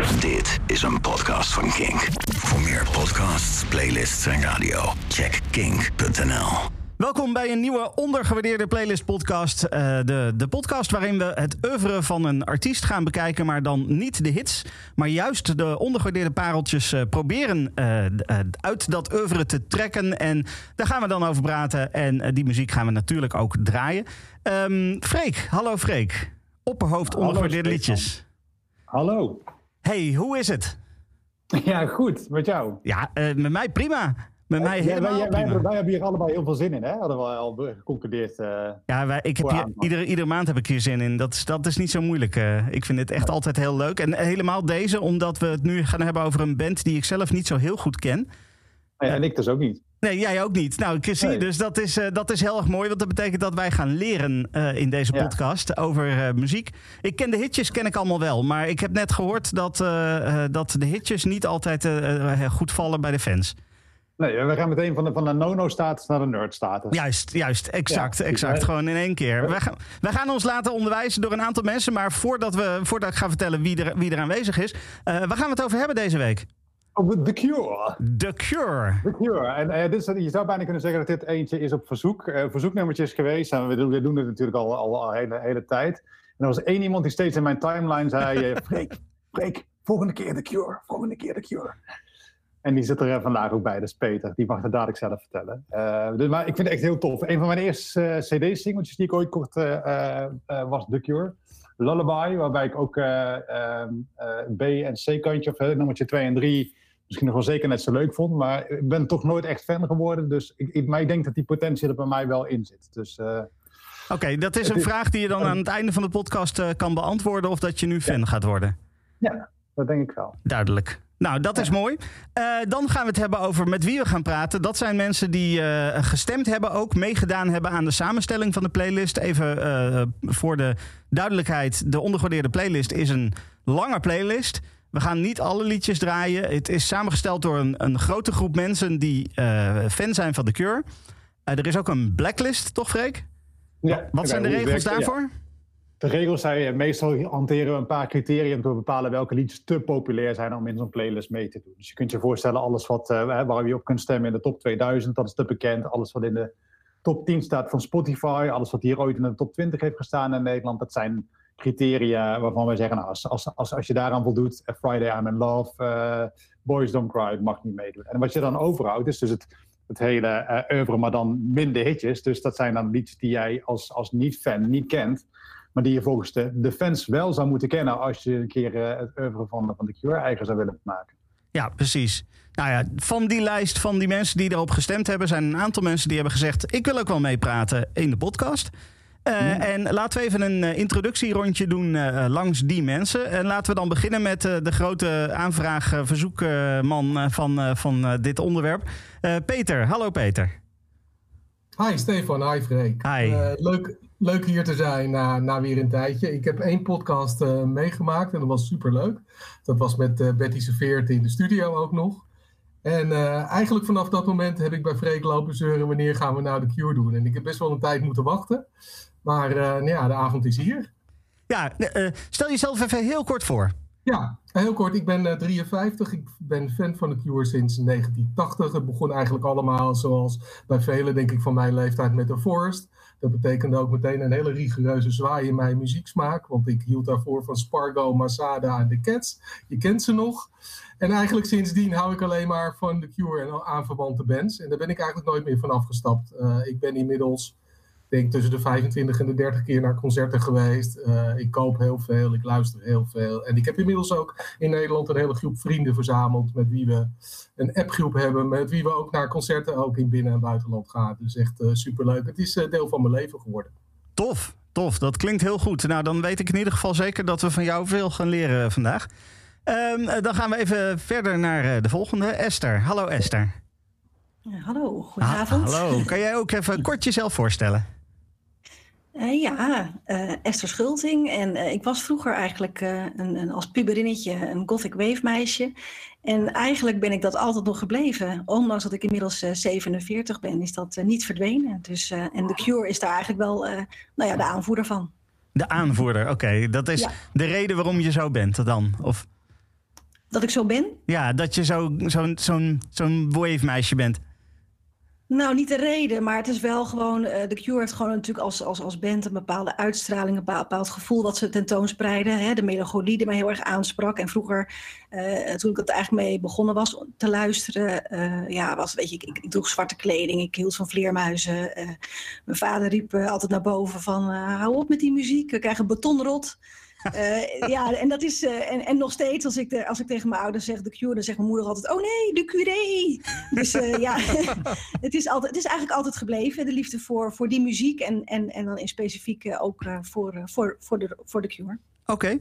Dit is een podcast van Kink. Voor meer podcasts, playlists en radio, check kink.nl. Welkom bij een nieuwe ondergewaardeerde playlist podcast. Eh, de, de podcast waarin we het oeuvre van een artiest gaan bekijken, maar dan niet de hits, maar juist de ondergewaardeerde pareltjes eh, proberen eh, uit dat oeuvre te trekken. En daar gaan we dan over praten. En die muziek gaan we natuurlijk ook draaien. Ehm Freek, hallo Freek. Opperhoofd Hallo, ondergewaardeerde liedjes. Hallo. Hey, hoe is het? Ja, goed. Met jou? Ja, eh, met mij prima. Met mij Jij- helemaal wij, wij, wij, wij hebben hier allebei heel veel zin in, hè? Hadden we al geconcludeerd. eh. Ja, wij, ik heb hier, iedere, iedere maand heb ik hier zin in. Dat is, dat is niet zo moeilijk. eh. ik vind het echt altijd heel leuk. En helemaal deze, omdat we het nu gaan hebben over een band die ik zelf niet zo heel goed ken. ja, en ik dus ook niet. Nee, jij ook niet. Nou, ik zie, Nee. dus dat is, eh, dat is heel erg mooi. Want dat betekent dat wij gaan leren eh, in deze Ja. podcast over eh, muziek. Ik ken de hitjes, ken ik allemaal wel. Maar ik heb net gehoord dat, dat de hitjes niet altijd goed vallen bij de fans. Nee, we gaan meteen van de, van de nono-status naar de nerd-status. Juist, juist, exact, Ja, exact. Gewoon in één keer. Wij gaan, wij gaan ons laten onderwijzen door een aantal mensen. Maar voordat, we, voordat ik ga vertellen wie er, wie er aanwezig is, waar gaan we het over hebben deze week? The Cure. The Cure. The Cure. En eh, dit is, je zou bijna kunnen zeggen dat dit eentje is op verzoek. eh verzoeknummertje is geweest. En we, doen- we doen het natuurlijk al, al, al hele, hele tijd. En er was één iemand die steeds in mijn timeline zei... eh, Freek, Freek, volgende keer The Cure. Volgende keer The Cure. En die zit er vandaag ook bij, dat is Peter. Die mag het dadelijk zelf vertellen. Dus, maar ik vind het echt heel tof. Een van mijn eerste CD-singeltjes die ik ooit kocht eh, was The Cure. Lullaby, waarbij ik ook eh, ehm, eh, B en C kantje, of nummertje 2 en 3, misschien nog wel zeker net zo leuk vond. Maar ik ben toch nooit echt fan geworden. Dus ik, ik, maar ik denk dat die potentie er bij mij wel in zit. Dus eh, Oké, dat is een is- vraag die je dan aan het einde van de podcast eh, kan beantwoorden. Of dat je nu fan gaat worden. ja, dat denk ik wel. Duidelijk. Nou, dat is mooi. Eh, dan gaan we het hebben over met wie we gaan praten. Dat zijn mensen die gestemd hebben, ook meegedaan hebben aan de samenstelling van de playlist. Even voor de duidelijkheid: de ondergewaardeerde playlist is een lange playlist. We gaan niet alle liedjes draaien. Het is samengesteld door een, een grote groep mensen die eh, fan zijn van The Cure. Eh, er is ook een blacklist, toch, Freek? Ja, Wat zijn de regels ja. daarvoor? De regels zijn, eh, meestal hanteren we een paar criteria om te bepalen welke liedjes te populair zijn om in zo'n playlist mee te doen. Dus je kunt je voorstellen, alles wat, waar je op kunt stemmen in de top 2000, dat is te bekend. Alles wat in de top 10 staat van Spotify, alles wat hier ooit in de top 20 heeft gestaan in Nederland, dat zijn criteria waarvan wij zeggen, nou, als, als, als, als je daaraan voldoet, Friday I'm in Love, eh, Boys Don't Cry, mag niet meedoen. En wat je dan overhoudt is dus het, het hele oeuvre, maar dan minder hitjes. Dus dat zijn dan liedjes die jij als, als niet-fan niet kent. Maar die je volgens de, de fans wel zou moeten kennen als je een keer eh, het oeuvre van, van de Cure eigen zou willen maken. Ja, precies. Nou ja, van die lijst van die mensen die erop gestemd hebben, zijn een aantal mensen die hebben gezegd: Ik wil ook wel meepraten in de podcast. Eh, En laten we even een eh, introductierondje doen eh, langs die mensen. En laten we dan beginnen met eh, de grote aanvraag, eh, verzoekman eh, van, eh, van eh, dit onderwerp. Eh, Peter, hallo Peter. Hi Stefan, hi Freek. Hi. Eh, leuk, leuk hier te zijn na, na weer een tijdje. Ik heb één podcast eh, meegemaakt en dat was superleuk. Dat was met eh, Betty Serveert in de studio ook nog. En eh, eigenlijk vanaf dat moment heb ik bij Freek lopen zeuren... wanneer gaan we nou de Cure doen? En ik heb best wel een tijd moeten wachten. Maar eh, nou ja, de avond is hier. Ja, eh, stel jezelf even heel kort voor. Ja, heel kort. Ik ben eh, 53. Ik ben fan van de Cure sinds 1980. Het begon eigenlijk allemaal zoals bij velen, denk ik, van mijn leeftijd met The Forest. Dat betekende ook meteen een hele rigoureuze zwaai in mijn muzieksmaak. Want ik hield daarvoor van Spargo, Masada en The Cats. Je kent ze nog. En eigenlijk sindsdien hou ik alleen maar van The Cure en aanverwante bands. En daar ben ik eigenlijk nooit meer van afgestapt. Eh, ik ben inmiddels denk tussen de 25 en de 30 keer naar concerten geweest. Eh, ik koop heel veel, ik luister heel veel. En ik heb inmiddels ook in Nederland een hele groep vrienden verzameld. Met wie we een appgroep hebben. Met wie we ook naar concerten ook in binnen- en buitenland gaan. Dus echt super superleuk. Het is eh, deel van mijn leven geworden. Tof, tof. Dat klinkt heel goed. Nou, dan weet ik in ieder geval zeker dat we van jou veel gaan leren vandaag. Ehm, eh, dan gaan we even verder naar eh, de volgende. Esther. Hallo Esther. Ja, hallo, goedenavond. Ah, hallo. Kan jij ook even kort jezelf voorstellen? Eh, ja, eh, Esther Schulting. En eh, ik was vroeger eigenlijk een, een, als puberinnetje een gothic wave meisje. En eigenlijk ben ik dat altijd nog gebleven. Ondanks dat ik inmiddels eh, 47 ben, is dat niet verdwenen. Dus, en The Cure is daar eigenlijk wel nou ja, de aanvoerder van. De aanvoerder, oké. Dat is Ja. de reden waarom je zo bent dan? Of... Dat ik zo ben? Ja, dat je zo'n zo, zo'n zo'n wave meisje bent. Nou, niet de reden, maar het is wel gewoon. Uh, The Cure heeft gewoon natuurlijk als, als, als band een bepaalde uitstraling, een bepaald gevoel dat ze tentoonspreiden. Hè? De melancholie die mij heel erg aansprak. En vroeger, uh, toen ik het eigenlijk mee begonnen was te luisteren, uh, ja, was, weet je, ik, ik, droeg zwarte kleding, ik hield van vleermuizen. mijn vader riep altijd naar boven van, hou op met die muziek, we krijgen betonrot. Uh, ja, en dat is. Uh, en, en nog steeds, als ik, de, als ik tegen mijn ouders zeg de cure, dan zegt mijn moeder altijd: Oh nee, de curé. Dus uh, ja, het, is altijd, het is eigenlijk altijd gebleven, de liefde voor, voor die muziek. En, en, en dan in specifiek ook voor, voor, voor, de, voor de cure. Oké.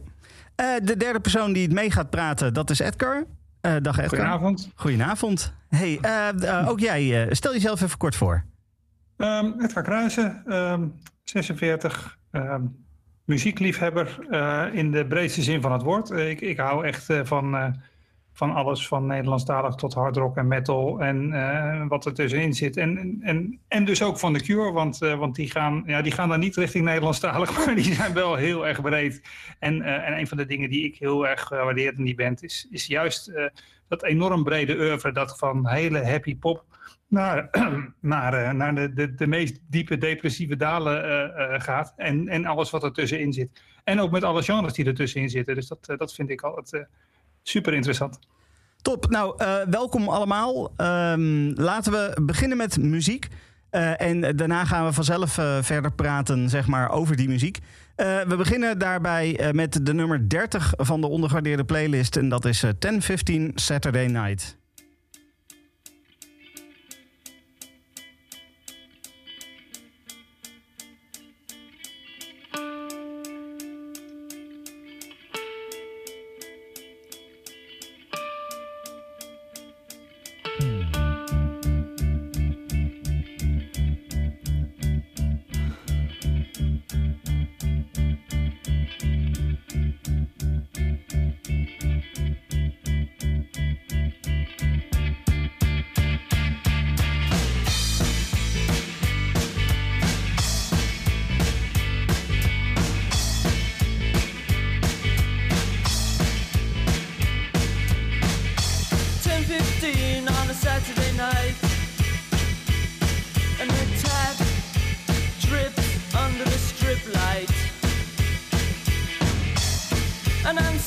Okay. de derde persoon die het mee gaat praten, dat is Edgar. dag Edgar. Goedenavond. Goedenavond. Hey, ook jij, stel jezelf even kort voor. Um, Edgar Kruijsen, um, 46. Um, muziekliefhebber uh, in de breedste zin van het woord. Uh, ik, ik hou echt uh, van, van alles van Nederlandstalig tot hardrock en metal en wat er tussenin zit. En, en, en dus ook van The Cure, want, want die, gaan, ja, die gaan dan niet richting Nederlandstalig, maar die zijn wel heel erg breed. En, en een van de dingen die ik heel erg waardeer in die band is, is juist dat enorm brede oeuvre, dat van hele happy pop naar, naar, eh, naar de, de, de meest diepe depressieve dalen uh, uh, gaat. En, en alles wat ertussenin zit. En ook met alle genres die ertussenin zitten. Dus dat, dat vind ik altijd super interessant. Top. Nou, welkom allemaal. Um, laten we beginnen met muziek. en daarna gaan we vanzelf verder praten zeg maar, over die muziek. we beginnen daarbij met de nummer 30 van de ondergewaardeerde playlist. En dat is 1015 Saturday Night.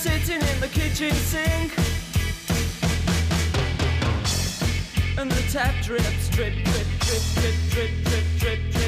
Sitting in the kitchen sink. And the tap drips, drip, drip, drip, drip, drip, drip, drip, drip,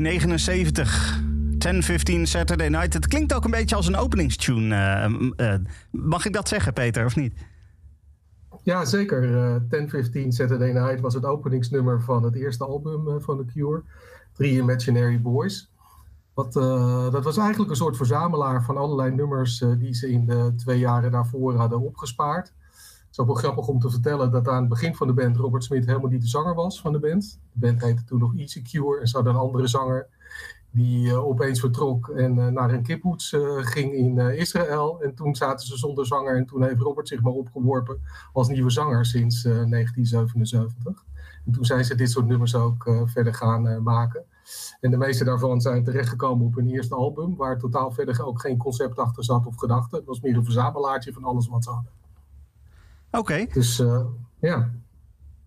1979. 10-15 Saturday Night. Het klinkt ook een beetje als een openingstune. Uh, uh, mag ik dat zeggen, Peter, of niet? Ja, zeker. Uh, 10-15 Saturday Night was het openingsnummer van het eerste album van The Cure. Three Imaginary Boys. Wat, dat was eigenlijk een soort verzamelaar van allerlei nummers die ze in de twee jaren daarvoor hadden opgespaard. Het is ook wel grappig om te vertellen dat aan het begin van de band Robert Smith helemaal niet de zanger was van de band. De band heette toen nog Easy Cure en ze hadden een andere zanger die uh, opeens vertrok en uh, naar een kiphoets uh, ging in Israël. En toen zaten ze zonder zanger en toen heeft Robert zich maar opgeworpen als nieuwe zanger sinds 1977. En toen zijn ze dit soort nummers ook verder gaan maken. En de meeste daarvan zijn terechtgekomen op hun eerste album, waar totaal verder ook geen concept achter zat of gedachte. Het was meer een verzamelaartje van alles wat ze hadden. Oké. Okay. Dus ja.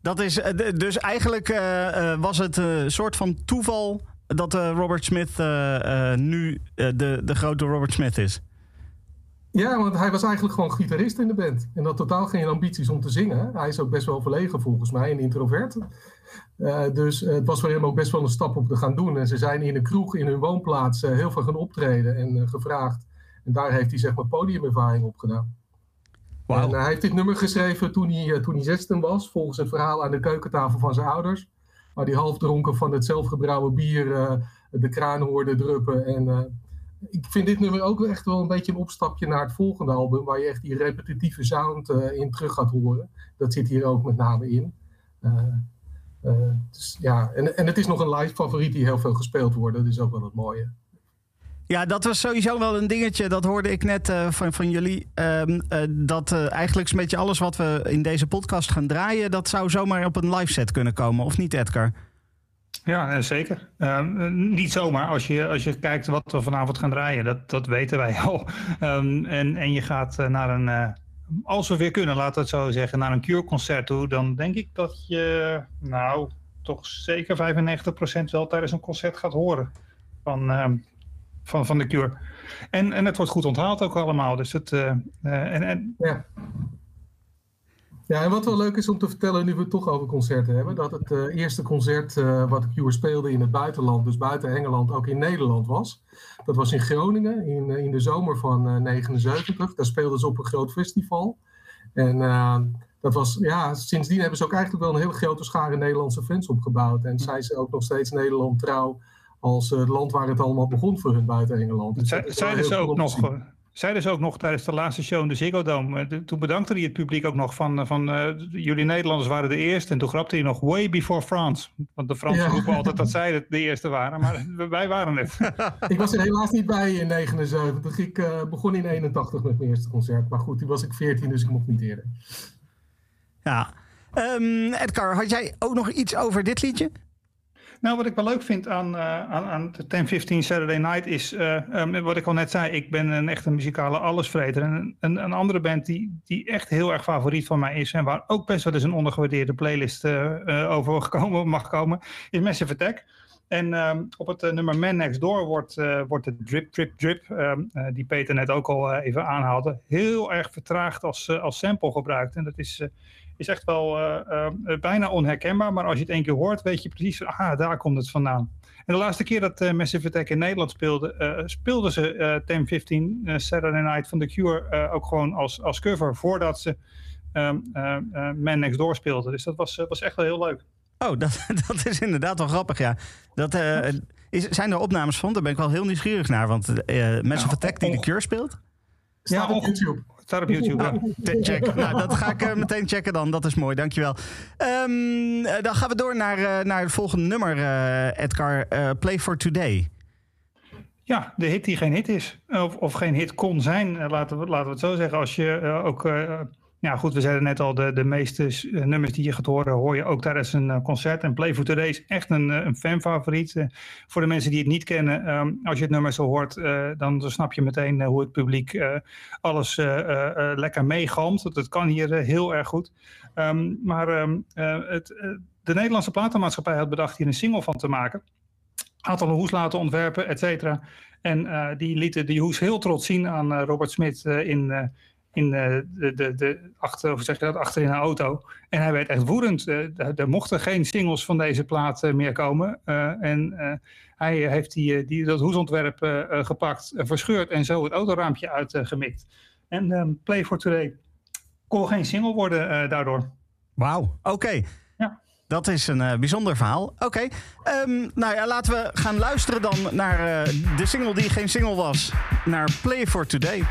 Dat is, dus eigenlijk was het een soort van toeval dat Robert Smith nu de, de grote Robert Smith is. Ja, want hij was eigenlijk gewoon gitarist in de band. En had totaal geen ambities om te zingen. Hij is ook best wel verlegen volgens mij, een introvert. dus het was voor hem ook best wel een stap om te gaan doen. En ze zijn in een kroeg in hun woonplaats heel veel gaan optreden en gevraagd. En daar heeft hij zeg maar podiumervaring op gedaan. En hij heeft dit nummer geschreven toen hij, toen hij 16 was, volgens het verhaal aan de keukentafel van zijn ouders waar die half dronken van het zelfgebrouwen bier uh, de kraan hoorde druppen. En uh, ik vind dit nummer ook echt wel een beetje een opstapje naar het volgende album, waar je echt die repetitieve sound in terug gaat horen. Dat zit hier ook met name in. dus, ja, en, en het is nog een live favoriet die heel veel gespeeld wordt. Dat is ook wel het mooie. Ja, dat was sowieso wel een dingetje. Dat hoorde ik net uh, van, van jullie. Uh, uh, dat eigenlijk een beetje alles wat we in deze podcast gaan draaien... dat zou zomaar op een live set kunnen komen. Of niet, Edgar? Ja, zeker. Ehm, niet zomaar. Als je, als je kijkt wat we vanavond gaan draaien, dat, dat weten wij al. Um, en, en je gaat naar een... als we weer kunnen, laten we het zo zeggen, naar een Cure-concert toe... dan denk ik dat je, nou, toch zeker 95% wel tijdens een concert gaat horen. Van van, van de Cure. En, en het wordt goed onthaald ook allemaal. Dus het, uh, en, en... Ja. ja, en wat wel leuk is om te vertellen, nu we het toch over concerten hebben, dat het uh, eerste concert uh, wat de Cure speelde in het buitenland, dus buiten Engeland, ook in Nederland was. Dat was in Groningen in, in de zomer van 79. Daar speelden ze op een groot festival. En dat was, ja, sindsdien hebben ze ook eigenlijk wel een hele grote schare Nederlandse fans opgebouwd. En zijn ze ook nog steeds Nederland trouw als het land waar het allemaal begon voor hun buiten Engeland. Dus zeiden, ze ook nog, zeiden ze ook nog tijdens de laatste show in de Ziggo Dome. Eh, toen bedankte hij het publiek ook nog van, eh, van uh, jullie Nederlanders waren de eerste. En toen grapte hij nog way before France. Want de Fransen roepen altijd dat zij de eerste waren. Maar wij waren het. ik was er helaas niet bij in 79. Ik uh, begon in 81 met mijn eerste concert. Maar goed, toen was ik 14, dus ik mocht niet eerder. Ja. Um, Edgar, had jij ook nog iets over dit liedje? Nou, wat ik wel leuk vind aan, uh, aan, aan de 1015 Saturday Night is, uh, um, wat ik al net zei, ik ben een echte muzikale allesvreter. En een, een andere band die, die echt heel erg favoriet van mij is en waar ook best wel eens een ondergewaardeerde playlist uh, over gekomen, mag komen, is Massive Attack. En um, op het nummer Man Next Door wordt, wordt de drip, drip, drip, um, die Peter net ook al even aanhaalde, heel erg vertraagd als, als sample gebruikt. En dat is is echt wel uh, uh, bijna onherkenbaar. Maar als je het één keer hoort, weet je precies, ah, daar komt het vandaan. En de laatste keer dat Massive Attack in Nederland speelde, speelden ze uh, 1015 Saturday Night van The Cure ook gewoon als, als cover voordat ze um, Man Next Door speelden. Dus dat was, was echt wel heel leuk. Oh, dat, dat is inderdaad wel grappig, ja. Dat, is, zijn er opnames van? Daar ben ik wel heel nieuwsgierig naar. Want Massive nou, Attack die The Cure speelt? Staat ja, op YouTube. Staat op YouTube. Check. Nou, dat ga ik uh, meteen checken dan. Dat is mooi, dankjewel. Um, dan gaan we door naar, uh, naar het volgende nummer, uh, Edgar. Play for Today. Ja, de hit die geen hit is. Of, of geen hit kon zijn, laten we, laten we het zo zeggen. Als je ook ja, goed, we zeiden net al, de, de meeste eh, nummers die je gaat horen, hoor je ook tijdens een uh, concert. En Play for Today is echt een, uh, een fanfavoriet. Voor de mensen die het niet kennen, um, als je het nummer zo hoort, dan, snap je meteen hoe het publiek alles lekker meegalmt. Dat kan hier heel erg goed. Um, maar um, het, de Nederlandse platenmaatschappij had bedacht hier een single van te maken. Had al een hoes laten ontwerpen, et cetera. En die lieten die hoes heel trots zien aan Robert Smit in in de, de, de, achter, zeg je dat, achter in een auto. En hij werd echt woedend. er mochten geen singles van deze plaat meer komen. en hij heeft die, die, dat hoesontwerp gepakt, verscheurd en zo het autoraampje uitgemikt. en ehm, Play for Today kon geen single worden daardoor. Wauw, oké. Ja. Dat is een uh, bijzonder verhaal. Oké, okay. um, nou ja, laten we gaan luisteren dan naar uh, de single die geen single was. Naar Play for Today.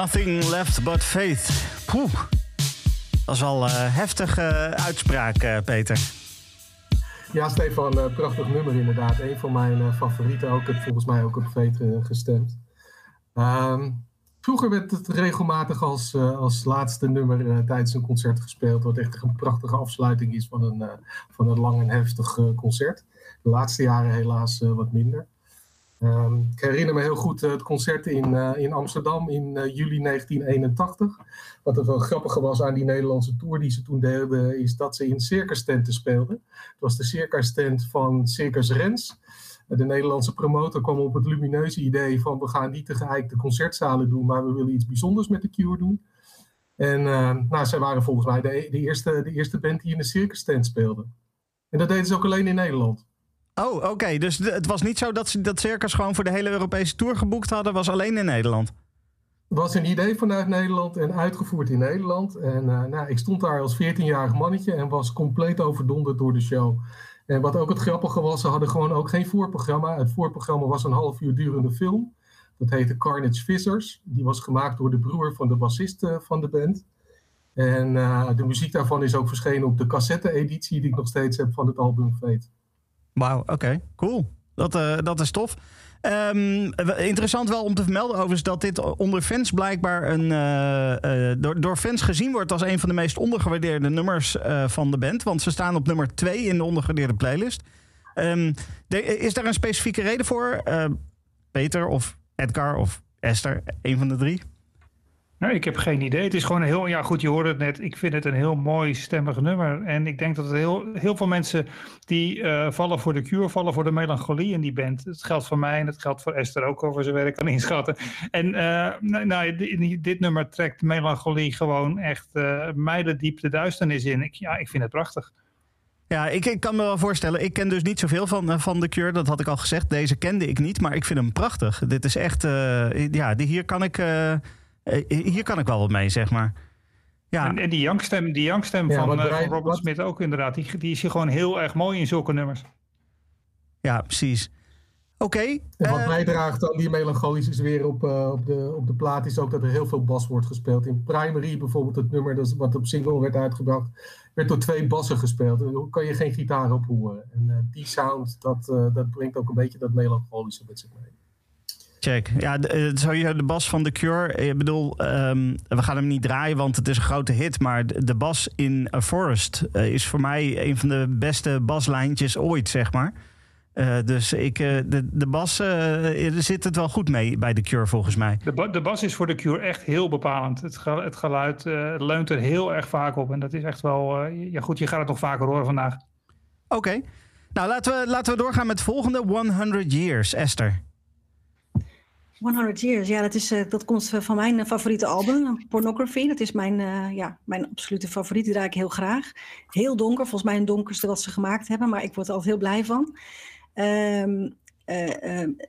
Nothing Left But Faith. Poeh. Dat is wel een heftige uitspraak, Peter. Ja, Stefan, prachtig nummer inderdaad. Een van mijn favorieten ook. Ik heb volgens mij ook op Faith gestemd. Um, Vroeger werd het regelmatig als, als laatste nummer tijdens een concert gespeeld. Wat echt een prachtige afsluiting is van een, van een lang en heftig concert. De laatste jaren helaas wat minder. Um, ik herinner me heel goed het concert in, in Amsterdam in juli 1981. Wat het wel grappige was aan die Nederlandse tour die ze toen deden, is dat ze in circus tenten speelden. Het was de circus tent van Circus Rens. De Nederlandse promotor kwam op het lumineuze idee van we gaan niet de concertzalen doen, maar we willen iets bijzonders met de Cure doen. En nou, zij waren volgens mij de, de, eerste, de eerste band die in de circus tent speelde. En dat deden ze ook alleen in Nederland. Oh, oké. Dus het was niet zo dat ze dat circus gewoon voor de hele Europese tour geboekt hadden, was alleen in Nederland. Het was een idee vanuit Nederland en uitgevoerd in Nederland. En uh, nou, ik stond daar als 14-jarig mannetje en was compleet overdonderd door de show. En wat ook het grappige was, ze hadden gewoon ook geen voorprogramma. Het voorprogramma was een half uur durende film. Dat heette Carnage Vissers. Die was gemaakt door de broer van de bassist eh, van de band. En uh, de muziek daarvan is ook verschenen op de cassette-editie die ik nog steeds heb van het album Fate. Wauw, oké, cool. Dat, uh, dat is tof. Um, interessant wel om te vermelden overigens dat dit onder fans blijkbaar een, uh, uh, door, door, fans gezien wordt als een van de meest ondergewaardeerde nummers van de band. Want ze staan op nummer 2 in de ondergewaardeerde playlist. De, is daar een specifieke reden voor? Peter of Edgar of Esther, een van de drie? Nou, ik heb geen idee. Het is gewoon heel, ja goed, je hoorde het net. Ik vind het een heel mooi stemmig nummer. En ik denk dat het heel, heel veel mensen die uh, vallen voor de Cure, vallen voor de melancholie in die band. Het geldt voor mij en het geldt voor Esther ook over zijn werk kan inschatten. En uh, nou, nou, dit nummer trekt melancholie gewoon echt uh, mijlendiep de duisternis in. Ik, ja, ik vind het prachtig. Ja, ik, ik, kan me wel voorstellen. Ik ken dus niet zoveel van, van The Cure. Dat had ik al gezegd. Deze kende ik niet, maar ik vind hem prachtig. Dit is echt... ja, hier kan ik... Eh, hier kan ik wel wat mee, zeg maar. Ja. En, en die jankstem, die jankstem ja, van, uh, van Robert Smith ook inderdaad. Die, die is hier gewoon heel erg mooi in zulke nummers. Ja, precies. Oké. Okay, wat uh, bijdraagt aan die melancholische sfeer op, uh, op, de, op de plaat is ook dat er heel veel bas wordt gespeeld. In Primary bijvoorbeeld, het nummer dat, wat op single werd uitgebracht, werd door twee bassen gespeeld. Daar kan je geen gitaar op horen. En uh, die sound, dat, dat brengt ook een beetje dat melancholische met zich mee. Check. Ja, de, eh, de bas van The Cure. Ik bedoel, um, we gaan hem niet draaien, want het is een grote hit. Maar de, bas in A Forest uh, is voor mij een van de beste baslijntjes ooit, zeg maar. Uh, dus ik, de, de bas, er zit het wel goed mee bij The Cure, volgens mij. De, ba de bas is voor The Cure echt heel bepalend. Het, ge het geluid leunt er heel erg vaak op. En dat is echt wel... ja goed, je gaat het nog vaker horen vandaag. Oké. Okay. Nou, laten we, laten we doorgaan met het volgende. 100 Years, Esther. 100 Years, ja, dat, is, uh, dat komt van mijn favoriete album, Pornography. Dat is mijn, ja, mijn absolute favoriet, die draai ik heel graag. Heel donker, volgens mij een donkerste wat ze gemaakt hebben, maar ik word er altijd heel blij van. Uh,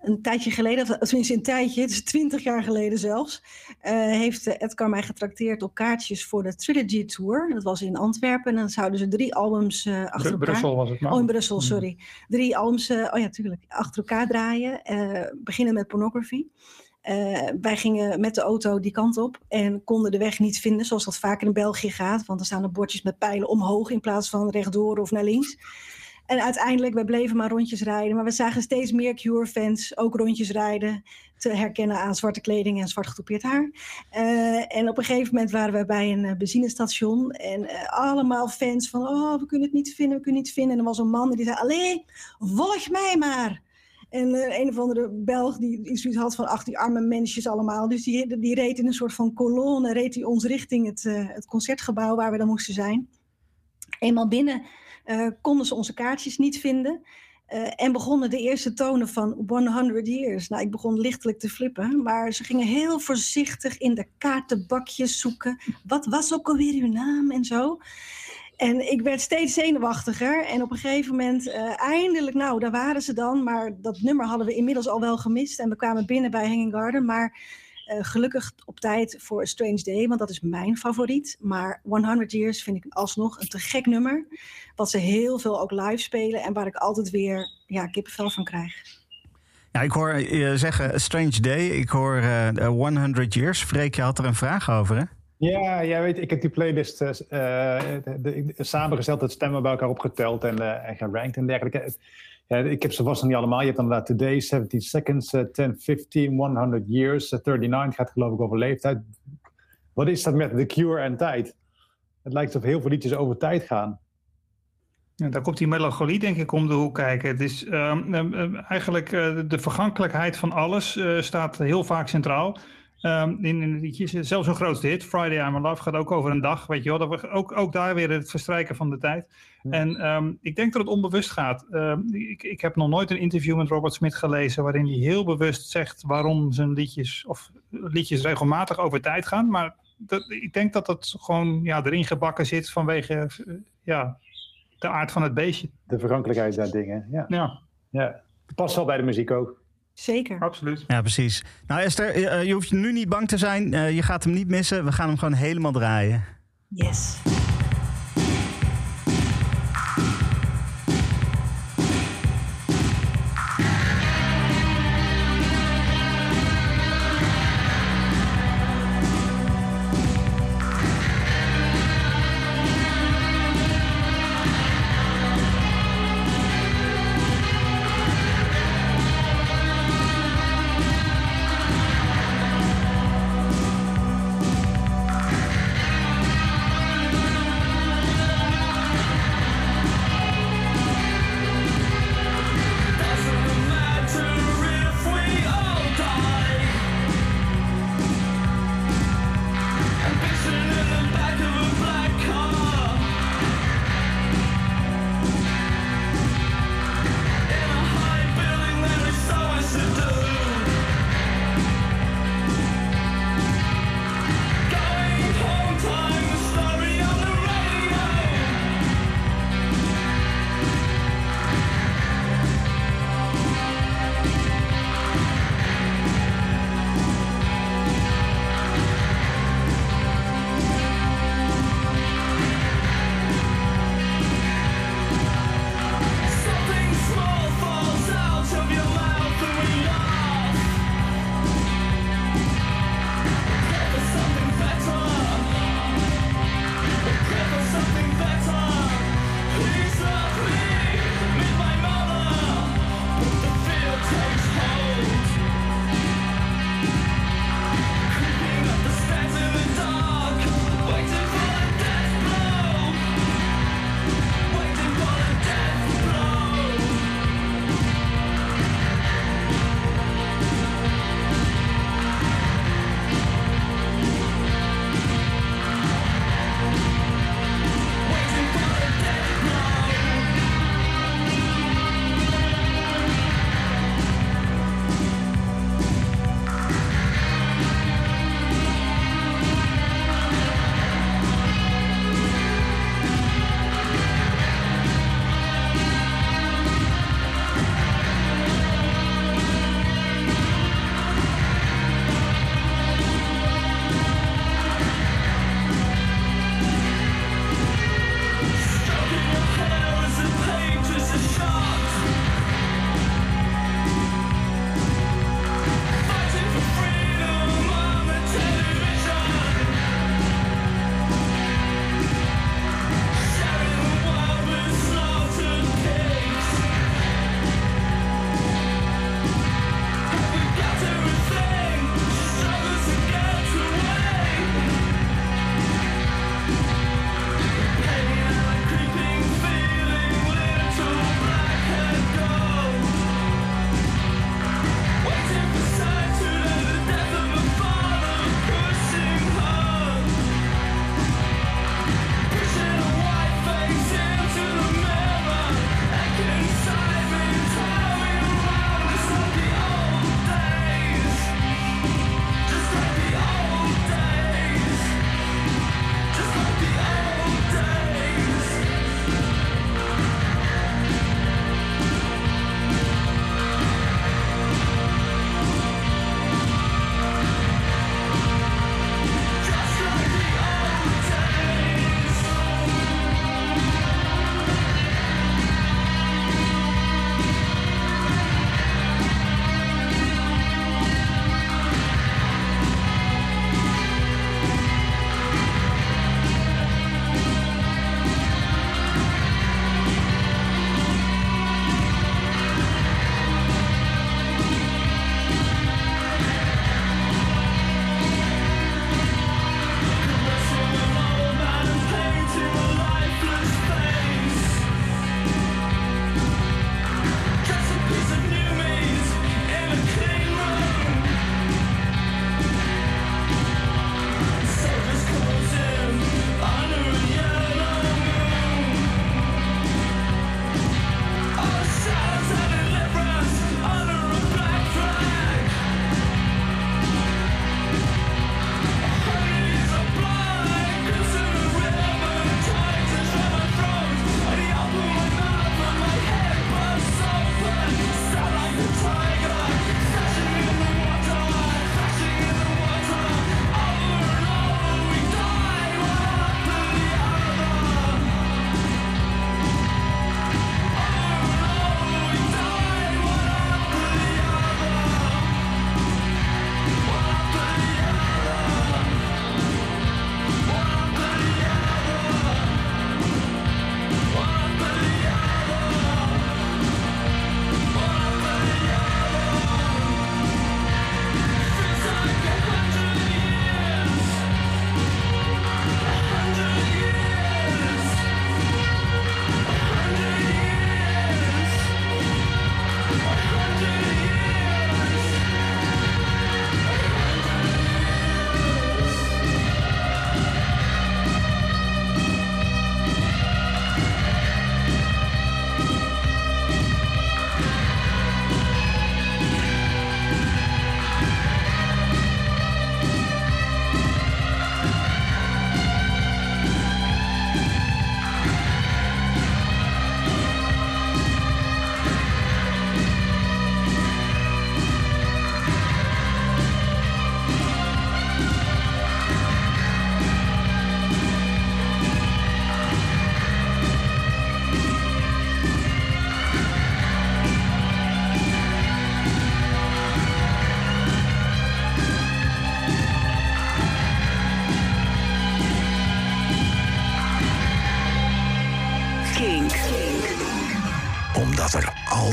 een tijdje geleden, of tenminste een tijdje, het is twintig jaar geleden zelfs, uh, heeft Edgar mij getrakteerd op kaartjes voor de Trilogy Tour. Dat was in Antwerpen en dan zouden ze drie albums achter elkaar... Brussel was het maar. Oh, in Brussel, hmm. sorry. Drie albums, oh ja, tuurlijk, achter elkaar draaien. beginnen met Pornography. wij gingen met de auto die kant op en konden de weg niet vinden, zoals dat vaak in België gaat. Want er staan er bordjes met pijlen omhoog in plaats van rechtdoor of naar links. En uiteindelijk, we bleven maar rondjes rijden. Maar we zagen steeds meer Cure-fans ook rondjes rijden. Te herkennen aan zwarte kleding en zwart getoupeerd haar. Uh, en op een gegeven moment waren we bij een uh, benzinestation. En uh, allemaal fans van, oh, we kunnen het niet vinden, we kunnen het niet vinden. En er was een man die zei, allee, volg mij maar. En een of andere Belg die iets had van, ach, die arme mensjes allemaal. Dus die, die reed in een soort van kolonne, reed hij ons richting het, het concertgebouw waar we dan moesten zijn. Eenmaal binnen uh, konden ze onze kaartjes niet vinden. Uh, en begonnen de eerste tonen van 100 Years. Nou, ik begon lichtelijk te flippen, maar ze gingen heel voorzichtig in de kaartenbakjes zoeken. Wat was ook alweer uw naam en zo. En ik werd steeds zenuwachtiger. En op een gegeven moment, uh, eindelijk, nou, daar waren ze dan. Maar dat nummer hadden we inmiddels al wel gemist. En we kwamen binnen bij Hanging Garden. Maar gelukkig op tijd voor A Strange Day, want dat is mijn favoriet. Maar 100 Years vind ik alsnog een te gek nummer. Wat ze heel veel ook live spelen en waar ik altijd weer ja, kippenvel van krijg. Ja, ik hoor je zeggen A Strange Day. Ik hoor uh, 100 Years. Freek, je had er een vraag over, hè? Ja, jij weet, ik heb die playlist uh, de, de, samengesteld, het stemmen bij elkaar opgeteld en, uh, en gerankt en dergelijke. Ik heb ze vast nog niet allemaal. Je hebt inderdaad Today, 17 Seconds, uh, 10, 15, 100 Years, 39 gaat geloof ik over leeftijd. Wat is dat met The Cure en tijd? Het lijkt alsof heel veel liedjes over tijd gaan. Ja, daar komt die melancholie denk ik om de hoek kijken. Het is uh, eigenlijk uh, de vergankelijkheid van alles uh, staat heel vaak centraal. Um, in, in zelfs een grootste hit, Friday I'm in Love, gaat ook over een dag, weet je wel. Dat we, ook, ook daar weer het verstrijken van de tijd. Ja. En um, ik denk dat het onbewust gaat. Um, ik, ik heb nog nooit een interview met Robert Smith gelezen waarin hij heel bewust zegt waarom zijn liedjes of liedjes regelmatig over tijd gaan. Maar dat, ik denk dat dat gewoon ja, erin gebakken zit vanwege ja, de aard van het beestje. De vergankelijkheid der dingen, ja. ja. ja. Past wel bij de muziek ook. Zeker. Absoluut. Ja, precies. Nou Esther, uh, je hoeft nu niet bang te zijn. Uh, je gaat hem niet missen. We gaan hem gewoon helemaal draaien. Yes.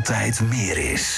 Altijd meer is.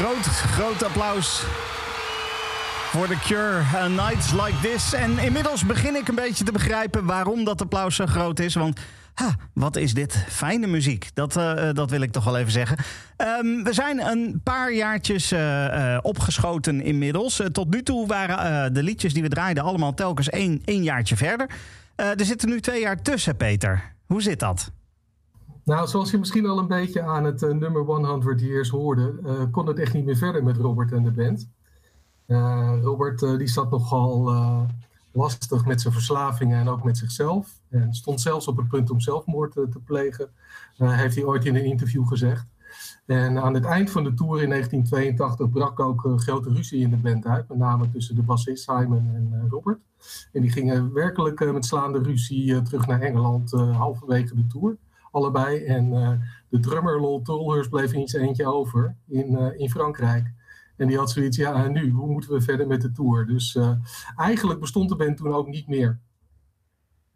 Groot, groot applaus voor The Cure, A Nights Like This. En inmiddels begin ik een beetje te begrijpen waarom dat applaus zo groot is. Want ha, wat is dit fijne muziek. Dat, uh, dat wil ik toch wel even zeggen. Um, we zijn een paar jaartjes opgeschoten inmiddels. tot nu toe waren de liedjes die we draaiden allemaal telkens één, één jaartje verder. er zitten nu twee jaar tussen, Peter. Hoe zit dat? Nou, zoals je misschien al een beetje aan het uh, nummer 100 Years hoorde, uh, kon het echt niet meer verder met Robert en de band. Uh, Robert die zat nogal lastig met zijn verslavingen en ook met zichzelf. En stond zelfs op het punt om zelfmoord te plegen, heeft hij ooit in een interview gezegd. En aan het eind van de tour in 1982 brak ook grote ruzie in de band uit, met name tussen de bassist Simon en Robert. En die gingen werkelijk met slaande ruzie terug naar Engeland halverwege de tour allebei. En uh, de drummer Lol Tolhurst bleef in zijn eentje over in, uh, in Frankrijk. En die had zoiets, ja, en nu, hoe moeten we verder met de tour? Dus uh, eigenlijk bestond de band toen ook niet meer.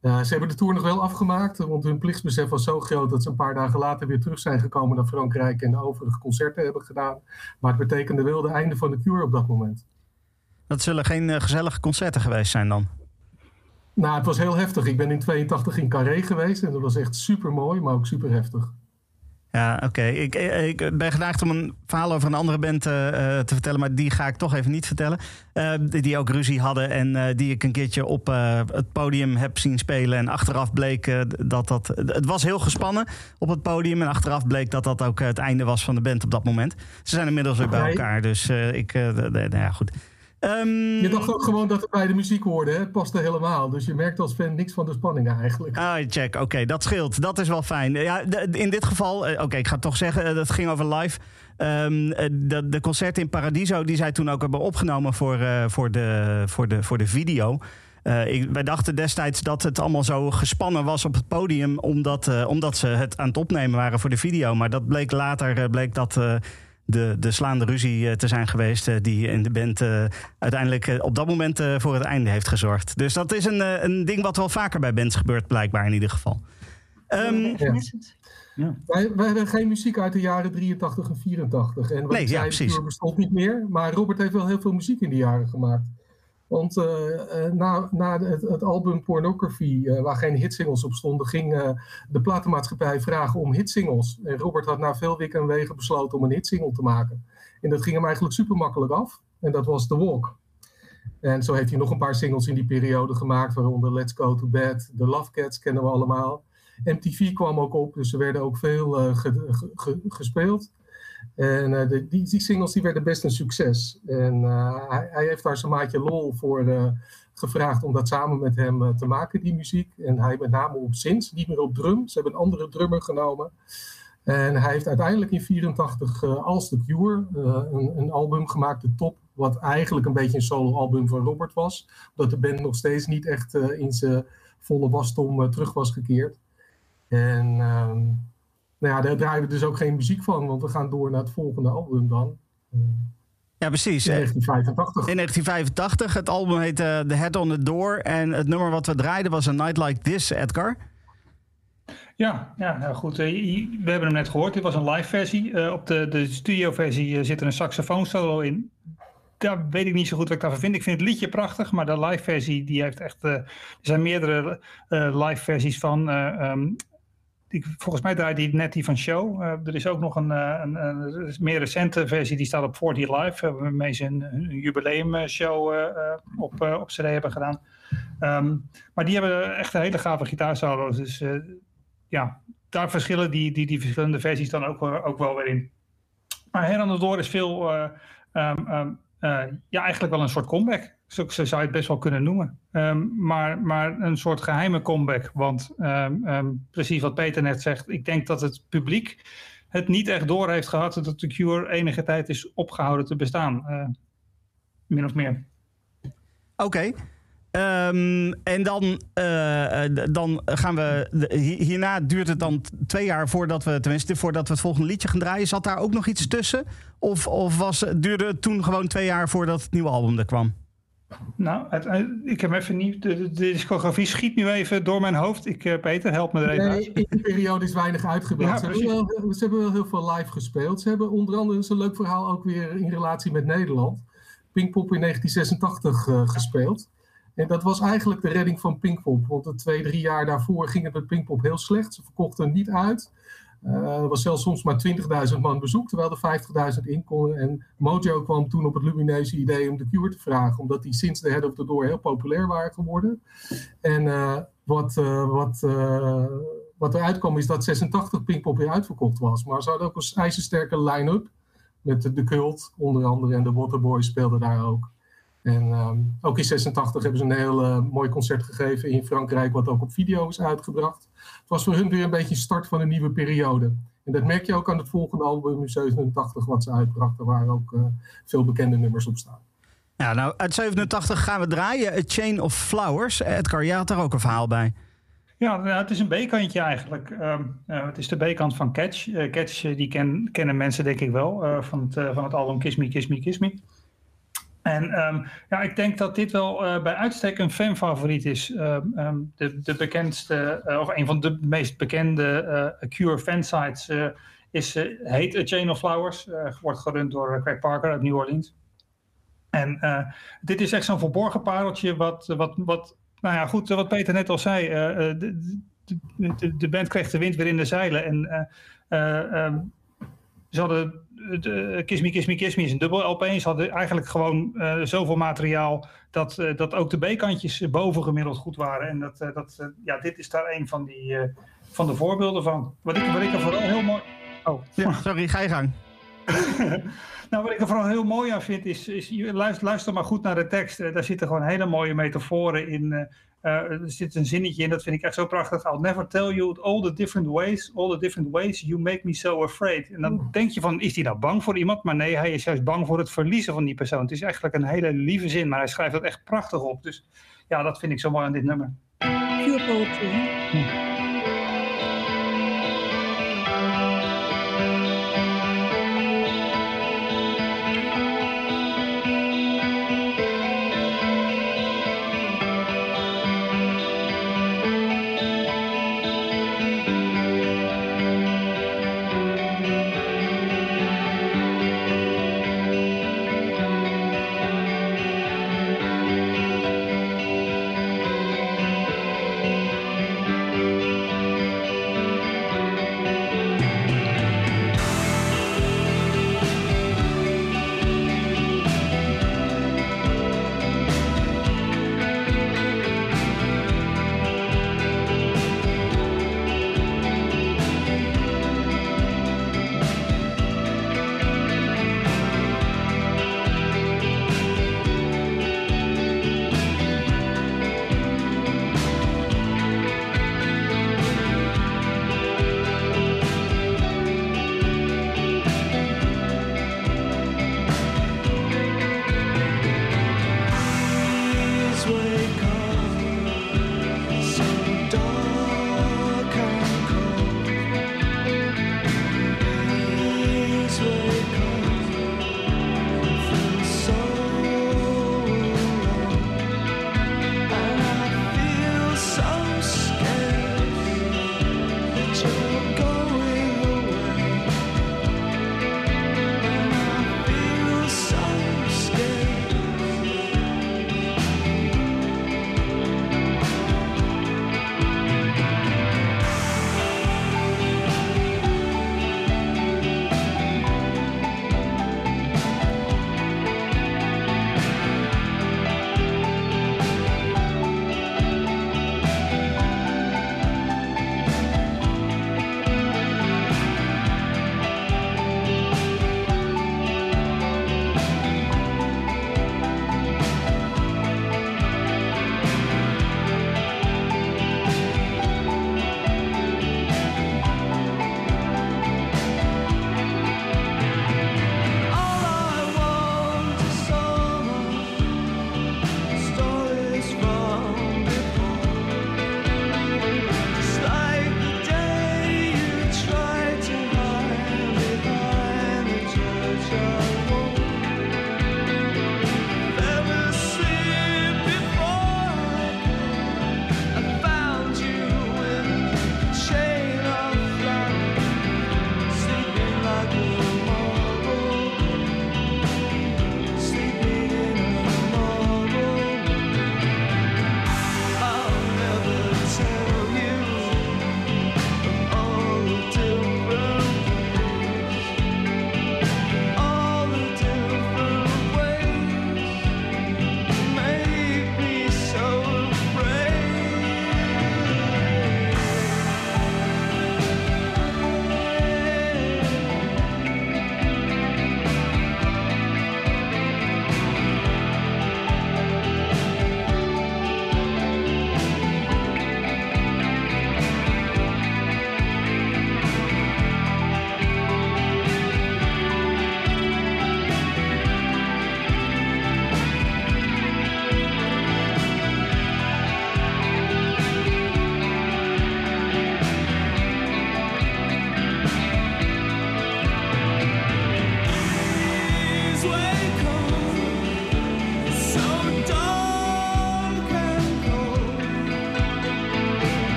ze hebben de tour nog wel afgemaakt, want hun plichtsbesef was zo groot dat ze een paar dagen later weer terug zijn gekomen naar Frankrijk en de overige concerten hebben gedaan. Maar het betekende wel het einde van de Cure op dat moment. Dat zullen geen gezellige concerten geweest zijn dan? Nou, het was heel heftig. Ik ben in 82 in Carré geweest en dat was echt super mooi, maar ook super heftig. Ja, oké. Ik, ik, ben geneigd om een verhaal over een andere band uh, te vertellen, maar die ga ik toch even niet vertellen. Uh, die ook ruzie hadden en uh, die ik een keertje op het podium heb zien spelen. En achteraf bleek dat dat. Het was heel gespannen op het podium. En achteraf bleek dat dat ook het einde was van de band op dat moment. Ze zijn inmiddels weer bij elkaar. Dus ik. nou ja, goed. Um, je dacht ook gewoon dat het bij de muziek hoorde. Hè? Het paste helemaal. Dus je merkt als fan niks van de spanning eigenlijk. Ah, check. Oké, dat scheelt. Dat is wel fijn. Ja, in dit geval, eh, oké, ik ga het toch zeggen, eh, dat ging over live. Um, de, de concerten in Paradiso, die zij toen ook hebben opgenomen voor, uh, voor, de, voor, de, voor de video. Uh, ik, wij dachten destijds dat het allemaal zo gespannen was op het podium, omdat, uh, omdat ze het aan het opnemen waren voor de video. Maar dat bleek later, bleek dat de, de slaande ruzie eh, te zijn geweest. Eh, die in de band eh, uiteindelijk op dat moment voor het einde heeft gezorgd. Dus dat is een, een ding wat wel vaker bij bands gebeurt, blijkbaar in ieder geval. Um, ja. Ja. Wij, wij, hebben geen muziek uit de jaren 83 en 84. En wat nee, ja, precies. bestond niet meer. Maar Robert heeft wel heel veel muziek in die jaren gemaakt. Want uh, na, na het, het, album Pornography, uh, waar geen hitsingles op stonden, ging de platenmaatschappij vragen om hitsingles. En Robert had na veel wikken en wegen besloten om een hitsingle te maken. En dat ging hem eigenlijk super makkelijk af. En dat was The Walk. En zo heeft hij nog een paar singles in die periode gemaakt, waaronder Let's Go to Bed, The Love Cats kennen we allemaal. MTV kwam ook op, dus er werden ook veel ge, ge, gespeeld. En de, die, die, singles die werden best een succes. En uh, hij, heeft daar zijn maatje Lol voor uh, gevraagd om dat samen met hem te maken, die muziek. En hij met name op synths, niet meer op drum. Ze hebben een andere drummer genomen. En hij heeft uiteindelijk in 84 als The Cure een, een, album gemaakt, de Top, wat eigenlijk een beetje een solo-album van Robert was. Omdat de band nog steeds niet echt in zijn volle wasdom terug was gekeerd. En ehm, nou ja, daar draaien we dus ook geen muziek van, want we gaan door naar het volgende album dan. Ja, precies. In 1985. In 1985. Het album heet uh, The Head on the Door. En het nummer wat we draaiden was A Night Like This, Edgar. Ja, ja nou goed. Uh, we hebben hem net gehoord. Dit was een live versie. Uh, op de, de studio versie zit er een saxofoon solo in. Daar weet ik niet zo goed wat ik daarvan vind. Ik vind het liedje prachtig, maar de live versie die heeft echt... er zijn meerdere live versies van... Um, die, volgens mij draaide hij net die van Show. Uh, er is ook nog een, uh, een, een, meer recente versie, die staat op 40 Live, uh, waarmee ze een, een jubileumshow op, op CD hebben gedaan. Um, maar die hebben echt een hele gave gitaarsolo's. Dus ja, daar verschillen die, die, die verschillende versies dan ook, ook wel weer in. Maar Her de Door is veel, um, um, ja, eigenlijk wel een soort comeback. Zo, zou je het best wel kunnen noemen. Um, maar, maar een soort geheime comeback. Want um, um, precies wat Peter net zegt, ik denk dat het publiek het niet echt door heeft gehad dat de Cure enige tijd is opgehouden te bestaan. Uh, min of meer. Oké. En dan, uh, dan gaan we. Hierna duurt het dan twee jaar voordat we, tenminste, voordat we het volgende liedje gaan draaien. Zat daar ook nog iets tussen? Of, of was, duurde het toen gewoon twee jaar voordat het nieuwe album er kwam? Nou, ik heb even niet. De, de, discografie schiet nu even door mijn hoofd. Ik, uh, Peter, help me er even nee, in die periode is weinig uitgebeeld. Ja, ze, hebben wel, ze, hebben wel, heel veel live gespeeld. Ze hebben onder andere, een leuk verhaal, ook weer in relatie met Nederland. Pinkpop in 1986 uh, gespeeld. En dat was eigenlijk de redding van Pinkpop. Want de twee, drie jaar daarvoor ging het met Pinkpop heel slecht. Ze verkochten niet uit. Uh, er was zelfs soms maar 20.000 man bezoek, terwijl er 50.000 in konden. En Mojo kwam toen op het lumineuze idee om de Cure te vragen, omdat die sinds de Head of the Door heel populair waren geworden. En uh, wat, uh, wat wat eruit kwam is dat 86 Pinkpop weer uitverkocht was. Maar ze hadden ook een ijzersterke line-up. Met de, de Cult onder andere en de Waterboys speelden daar ook. En ehm, ook in 86 hebben ze een heel uh, mooi concert gegeven in Frankrijk, wat ook op video is uitgebracht. Het was voor hun weer een beetje een start van een nieuwe periode. En dat merk je ook aan het volgende album in 87 wat ze uitbrachten, waar ook uh, veel bekende nummers op staan. Ja, nou, uit 87 gaan we draaien. A Chain of Flowers. Edgar, je had daar ook een verhaal bij. Ja, nou, het is een B-kantje eigenlijk. Um, uh, het is de B-kant van Catch. Uh, Catch die ken, kennen mensen denk ik wel uh, van, het, van het album Kiss Me, Kiss Me, Kiss Me. En um, ja, ik denk dat dit wel bij uitstek een fanfavoriet is. Um, de, de bekendste, of een van de meest bekende Cure fansites is, heet A Chain of Flowers. wordt gerund door Craig Parker uit New Orleans. En dit is echt zo'n verborgen pareltje wat, wat, wat nou ja, goed, wat Peter net al zei. Uh, de, de, de, band kreeg de wind weer in de zeilen. En uh, ze hadden de, Kiss Me, Kiss Me, Kiss Me is een dubbel LP. Ze hadden eigenlijk gewoon uh, zoveel materiaal dat, uh, dat ook de B-kantjes bovengemiddeld goed waren. En dat, uh, dat, ja, dit is daar een van, die, van de voorbeelden van. Wat ik, wat ik er vooral heel mooi... Oh, ja, sorry, ga je gang. Nou, wat ik er vooral heel mooi aan vind, is, is luister, luister maar goed naar de tekst. daar zitten gewoon hele mooie metaforen in. Uh, er zit een zinnetje in, dat vind ik echt zo prachtig. I'll never tell you all the different ways, all the different ways you make me so afraid. En dan denk je van, is hij nou bang voor iemand? Maar nee, hij is juist bang voor het verliezen van die persoon. Het is eigenlijk een hele lieve zin, maar hij schrijft dat echt prachtig op. Dus ja, dat vind ik zo mooi aan dit nummer. Pure poetry. Hm.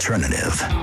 Alternative.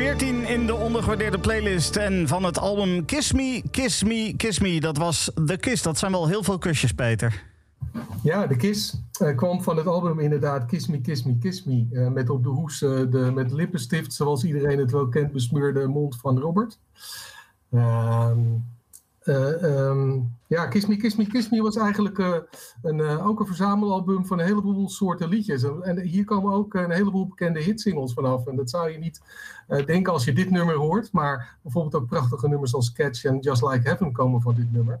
14 in de ondergewaardeerde playlist. En van het album Kiss Me, Kiss Me, Kiss Me. Dat was The Kiss. Dat zijn wel heel veel kusjes, Peter. Ja, de Kiss uh, kwam van het album inderdaad Kiss Me, Kiss Me, Kiss Me. Uh, met op de hoes uh, de met lippenstift, zoals iedereen het wel kent, besmeurde mond van Robert. Ehm, um, ja, Kiss Me, Kiss Me, Kiss Me was eigenlijk een, ook een verzamelalbum van een heleboel soorten liedjes. En, hier komen ook een heleboel bekende hitsingles vanaf. En dat zou je niet denken als je dit nummer hoort. Maar bijvoorbeeld ook prachtige nummers als Catch en Just Like Heaven komen van dit nummer.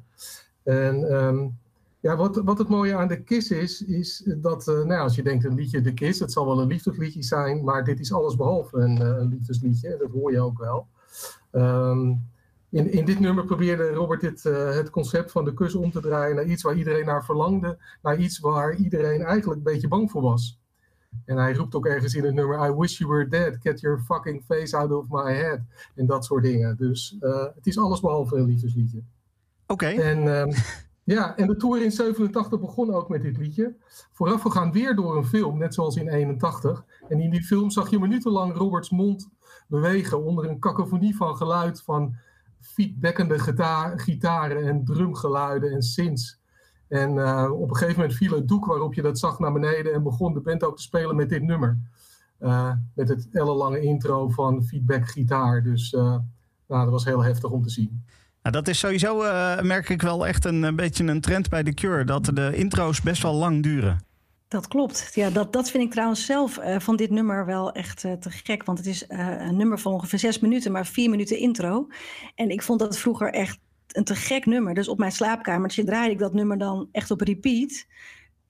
En... Um, ja, wat, wat het mooie aan de Kiss is, is dat nou, als je denkt een liedje de Kiss, het zal wel een liefdesliedje zijn, maar dit is alles behalve een, een liefdesliedje, dat hoor je ook wel. Um, in, in dit nummer probeerde Robert dit, uh, het concept van de kus om te draaien naar iets waar iedereen naar verlangde, naar iets waar iedereen eigenlijk een beetje bang voor was. En hij roept ook ergens in het nummer: I wish you were dead, get your fucking face out of my head. En dat soort dingen. Dus het is alles behalve een liefdesliedje. Oké. Okay. En um, Ja, en de tour in 87 begon ook met dit liedje. Voorafgegaan weer door een film, net zoals in 81. En in die film zag je minutenlang Roberts mond bewegen onder een cacophonie van geluid van feedbackende gitaren en drumgeluiden en synths. En uh, op een gegeven moment viel het doek waarop je dat zag naar beneden en begon de band ook te spelen met dit nummer. Uh, met het ellenlange intro van feedback gitaar. Dus uh, nou, dat was heel heftig om te zien. Nou, dat is sowieso, merk ik wel echt een, een, beetje een trend bij The Cure. Dat de intro's best wel lang duren. Dat klopt. Ja, dat, dat vind ik trouwens zelf uh, van dit nummer wel echt uh, te gek. Want het is een nummer van ongeveer zes minuten, maar vier minuten intro. En ik vond dat vroeger echt een te gek nummer. Dus op mijn slaapkamertje draaide ik dat nummer dan echt op repeat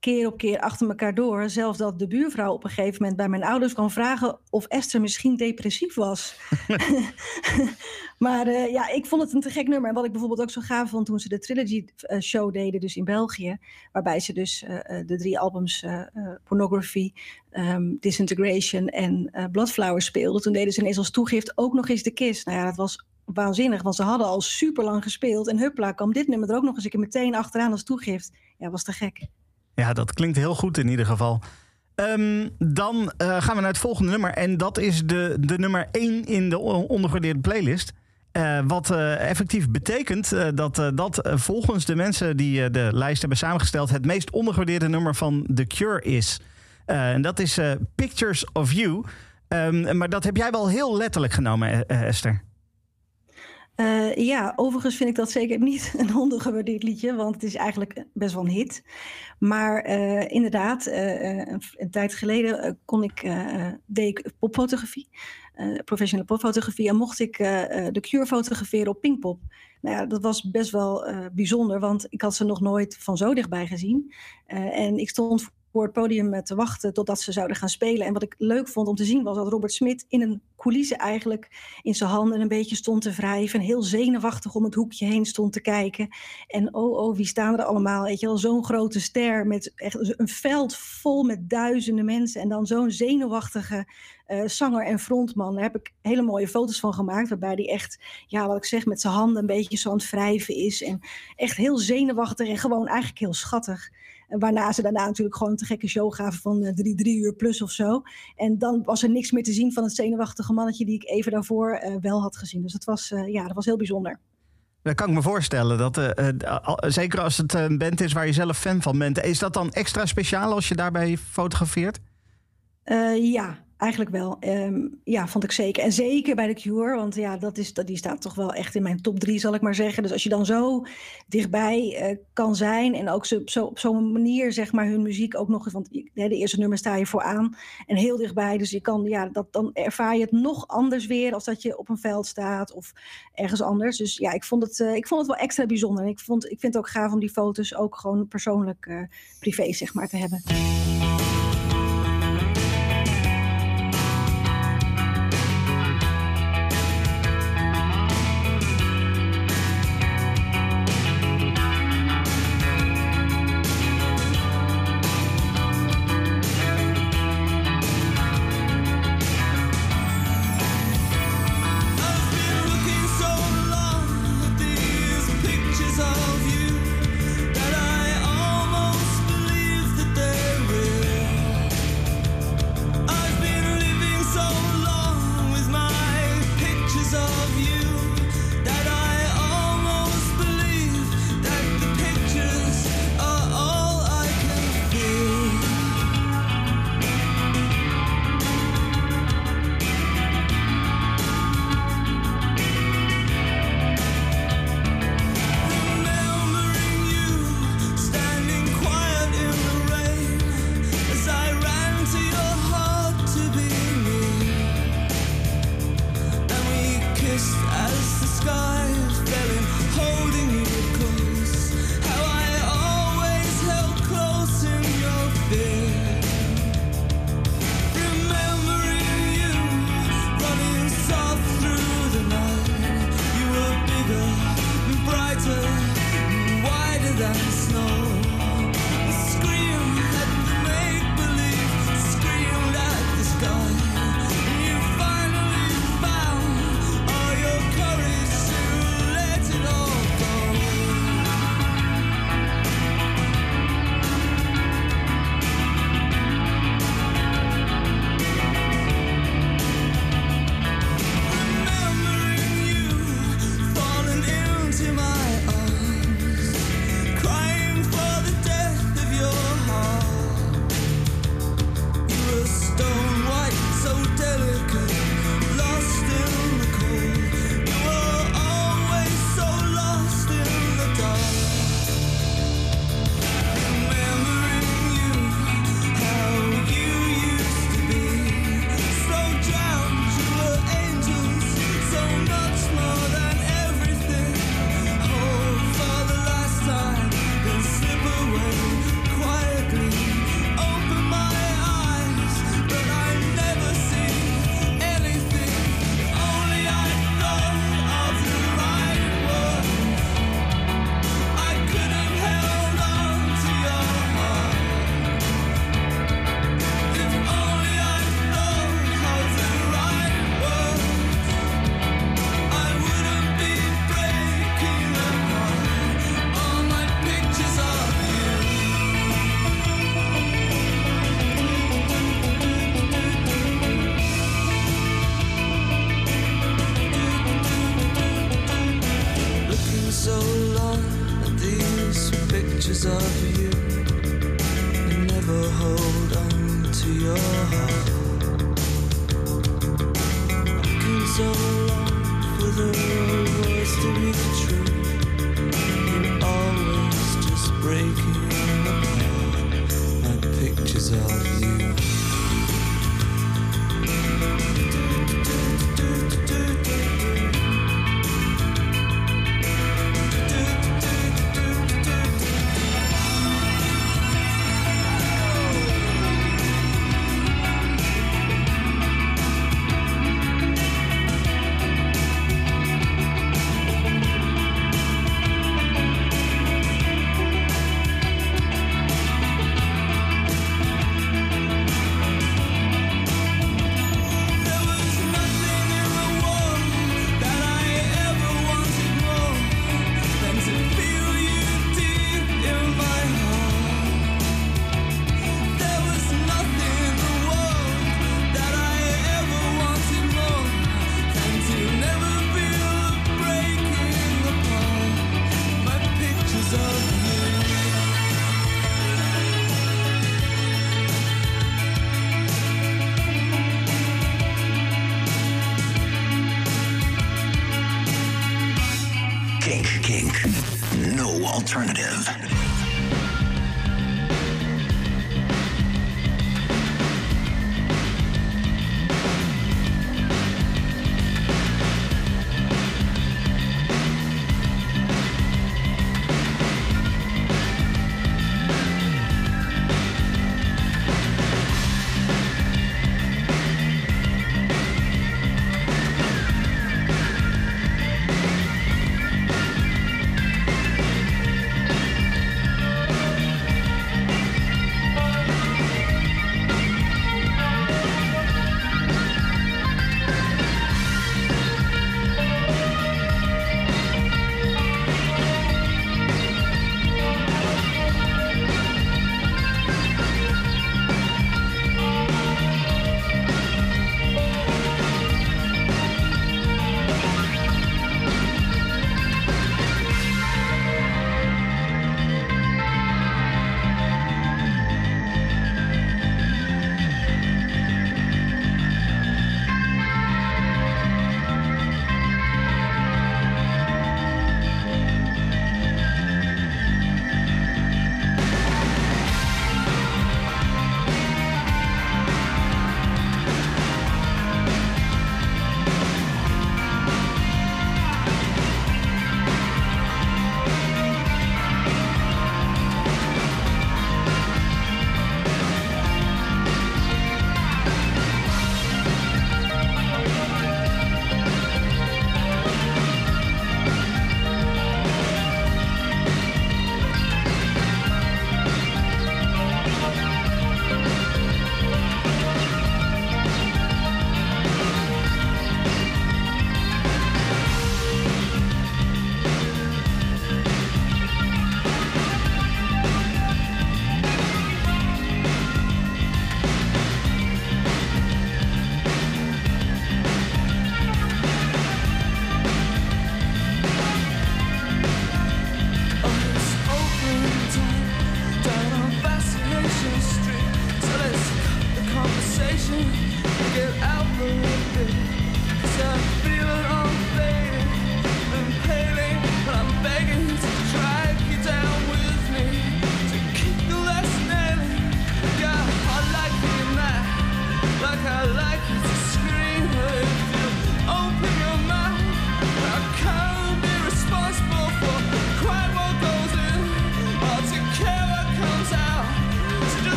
keer op keer achter elkaar door. Zelfs dat de buurvrouw op een gegeven moment bij mijn ouders kan vragen of Esther misschien depressief was. maar uh, ja, ik vond het een te gek nummer. En wat ik bijvoorbeeld ook zo gaaf vond toen ze de Trilogy uh, Show deden, dus in België. Waarbij ze dus uh, de drie albums Pornography, um, Disintegration en Bloodflower speelden. Toen deden ze ineens als toegift ook nog eens de Kiss. Nou ja, dat was waanzinnig, want ze hadden al super lang gespeeld. En huppla, kwam dit nummer er ook nog eens een keer meteen achteraan als toegift. Ja, was te gek. Ja, dat klinkt heel goed in ieder geval. Um, dan uh, gaan we naar het volgende nummer. En dat is de, de nummer 1 in de ondergewaardeerde playlist. Uh, wat uh, effectief betekent dat dat volgens de mensen die de lijst hebben samengesteld... het meest ondergewaardeerde nummer van The Cure is. en dat is Pictures of You. Um, maar dat heb jij wel heel letterlijk genomen, Esther. Uh, ja, overigens vind ik dat zeker niet een ondergewaardeerd liedje, want het is eigenlijk best wel een hit. Maar uh, inderdaad, uh, een, een, tijd geleden kon ik, deed ik popfotografie, professionele popfotografie, en mocht ik de Cure fotograferen op Pinkpop. Nou ja, dat was best wel bijzonder, want ik had ze nog nooit van zo dichtbij gezien. en ik stond voor het podium te wachten totdat ze zouden gaan spelen. En wat ik leuk vond om te zien was dat Robert Smit in een coulisse eigenlijk in zijn handen een beetje stond te wrijven. En heel zenuwachtig om het hoekje heen stond te kijken. En oh, oh, wie staan er allemaal? Weet je wel, zo'n grote ster met echt een veld vol met duizenden mensen. En dan zo'n zenuwachtige uh, zanger en frontman. Daar heb ik hele mooie foto's van gemaakt. Waarbij die echt, ja, wat ik zeg, met zijn handen een beetje zo aan het wrijven is. En echt heel zenuwachtig en gewoon eigenlijk heel schattig. Waarna ze daarna natuurlijk gewoon een te gekke show gaven van uh, drie, drie uur plus of zo. En dan was er niks meer te zien van het zenuwachtige mannetje die ik even daarvoor uh, wel had gezien. Dus dat was, uh, ja, dat was heel bijzonder. Dat kan ik me voorstellen. Dat, zeker als het een band is waar je zelf fan van bent. Is dat dan extra speciaal als je daarbij fotografeert? ja, Eigenlijk wel. Um, ja, vond ik zeker. En zeker bij de Cure, want ja, dat is, dat, die staat toch wel echt in mijn top drie, zal ik maar zeggen. Dus als je dan zo dichtbij uh, kan zijn en ook zo, zo, op zo'n manier, zeg maar, hun muziek ook nog want de eerste nummer sta je vooraan en heel dichtbij. Dus je kan, ja, dat, dan ervaar je het nog anders weer als dat je op een veld staat of ergens anders. Dus ja, ik vond het, uh, ik vond het wel extra bijzonder. En ik, vond, ik vind het ook gaaf om die foto's ook gewoon persoonlijk uh, privé, zeg maar, te hebben.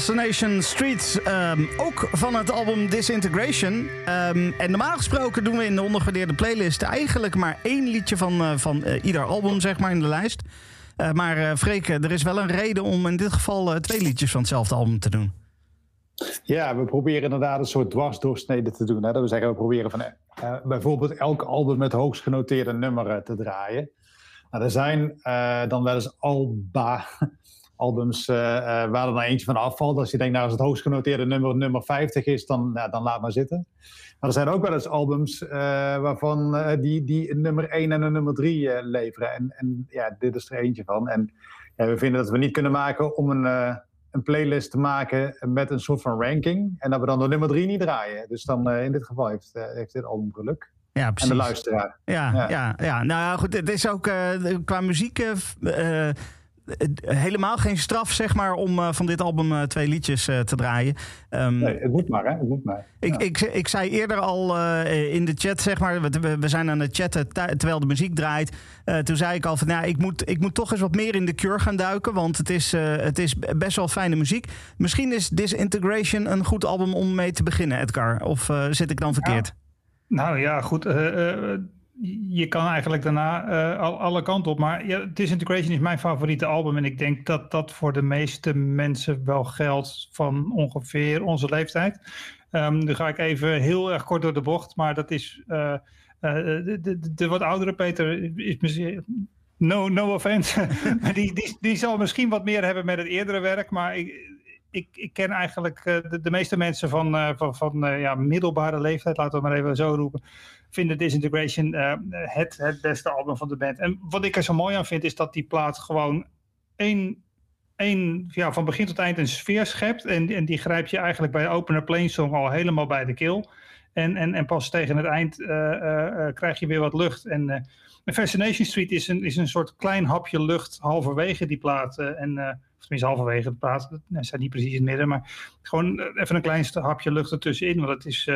Fascination Street, um, ook van het album Disintegration. Um, en normaal gesproken doen we in de ondergewaardeerde playlist eigenlijk maar één liedje van, uh, van uh, ieder album, zeg maar, in de lijst. Uh, maar Freek, er is wel een reden om in dit geval twee liedjes van hetzelfde album te doen. Ja, we proberen inderdaad een soort dwarsdoorsnede te doen. Hè? Dat we zeggen, we proberen van bijvoorbeeld elk album met hoogst genoteerde nummer te draaien. Nou, er zijn dan wel eens alba albums uh, uh, waar er dan eentje van afvalt. Als je denkt, nou als het hoogst genoteerde nummer nummer 50 is, dan, nou, dan laat maar zitten. Maar er zijn ook wel eens albums uh, waarvan die, die een nummer 1 en een nummer 3 leveren. En, en ja, dit is er eentje van. En ja, we vinden dat we niet kunnen maken om een, een playlist te maken met een soort van ranking. En dat we dan de nummer 3 niet draaien. Dus dan in dit geval heeft, heeft dit album geluk. Ja, precies. En de luisteraar. Ja, ja. ja, ja. nou goed, het is ook qua muziek helemaal geen straf, zeg maar, om uh, van dit album uh, twee liedjes uh, te draaien. Um, nee, het moet maar, hè? Het moet maar. Ik, ja. ik, ik zei eerder al in de chat, zeg maar, we, we zijn aan het chatten terwijl de muziek draait. toen zei ik al van, nou, ik moet, ik moet toch eens wat meer in de cure gaan duiken, want het is, het is best wel fijne muziek. Misschien is Disintegration een goed album om mee te beginnen, Edgar. Of zit ik dan verkeerd? Ja. Nou ja, goed je kan eigenlijk daarna uh, alle kanten op. Maar Disintegration is mijn favoriete album. En ik denk dat dat voor de meeste mensen wel geldt van ongeveer onze leeftijd. Um, nu ga ik even heel erg kort door de bocht. Maar dat is uh, uh, de, de, de, wat oudere Peter is misschien... No, no offense. die, die, die zal misschien wat meer hebben met het eerdere werk. Maar ik, ik, ik ken eigenlijk de, de meeste mensen van, van, van ja, middelbare leeftijd, laten we maar even zo roepen vinden Disintegration het, het beste album van de band. En wat ik er zo mooi aan vind, is dat die plaat gewoon één, één ja, van begin tot eind een sfeer schept. En, en die grijp je eigenlijk bij opener Plane Song al helemaal bij de keel. En, en, en pas tegen het eind krijg je weer wat lucht. En Fascination Street is een, is een soort klein hapje lucht halverwege die plaat. en, of tenminste halverwege de plaat. Dat zijn niet precies in het midden. Maar gewoon even een klein hapje lucht ertussenin. Want het is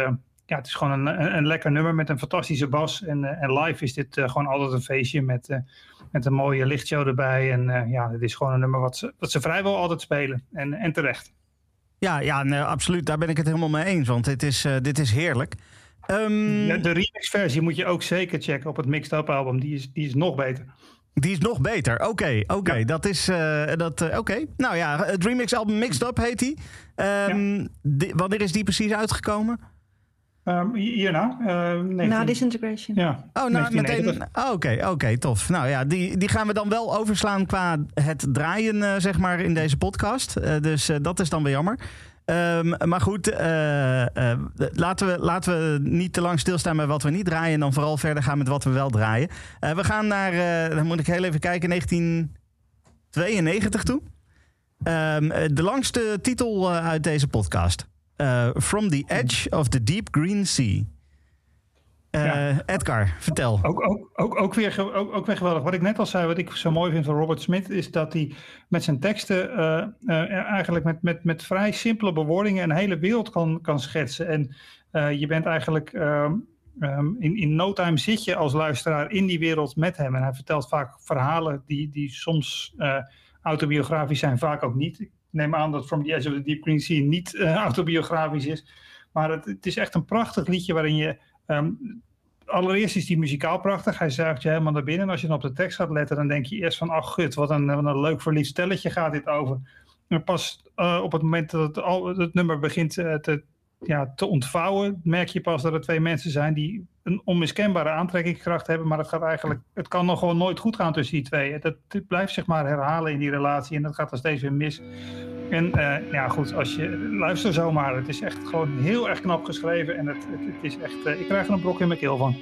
ja, het is gewoon een, een, lekker nummer met een fantastische bas. En, eh, en live is dit uh, gewoon altijd een feestje met, met een mooie lichtshow erbij. En ja, het is gewoon een nummer wat ze, wat ze vrijwel altijd spelen. En, en terecht. Ja, ja nee, absoluut. Daar ben ik het helemaal mee eens. Want dit is, dit is heerlijk. Um... Ja, de remix-versie moet je ook zeker checken op het Mixed Up album. Die is, die is nog beter. Die is nog beter. Oké, okay, oké. Okay. Ja. Dat is. dat, oké. Okay. Nou ja, het remix album Mixed Up heet die. Um, ja. die wanneer is die precies uitgekomen? Um, hierna. Uh, 19... Na Disintegration. Ja. Oh, nou meteen. Oké, oh, oké, okay, okay, tof. Nou ja, die, die gaan we dan wel overslaan qua het draaien, uh, zeg maar, in deze podcast. Uh, dus uh, dat is dan weer jammer. Um, maar goed, laten, we, laten we niet te lang stilstaan bij wat we niet draaien. En dan vooral verder gaan met wat we wel draaien. we gaan naar, dan moet ik heel even kijken, 1992 toe. Um, de langste titel uit deze podcast. From the Edge of the Deep Green Sea. Uh, ja. Edgar, vertel. Ook, ook, ook, ook, weer, ook, ook weer geweldig. Wat ik net al zei, wat ik zo mooi vind van Robert Smith, is dat hij met zijn teksten uh, eigenlijk met, met, met vrij simpele bewoordingen een hele wereld kan, kan schetsen. En je bent eigenlijk um, in, in no time zit je als luisteraar in die wereld met hem. En hij vertelt vaak verhalen die, die soms autobiografisch zijn, vaak ook niet neem aan dat From the Edge of the Deep Green Sea niet autobiografisch is. Maar het, het, is echt een prachtig liedje waarin je... Um, allereerst is die muzikaal prachtig. Hij zuigt je helemaal naar binnen. En als je dan op de tekst gaat letten, dan denk je eerst van... ach gut, wat een, een leuk verliefd stelletje gaat dit over. En pas uh, op het moment dat het, al, het nummer begint uh, te, ja, te ontvouwen... merk je pas dat er twee mensen zijn die een onmiskenbare aantrekkingskracht hebben. Maar het, gaat eigenlijk, het kan nog gewoon nooit goed gaan tussen die twee. Het blijft zich maar herhalen in die relatie. En dat gaat dan steeds weer mis. En uh, ja, goed, als je luister zomaar. Het is echt gewoon heel erg knap geschreven. En het, het, het is echt, uh, ik krijg er een brok in mijn keel van.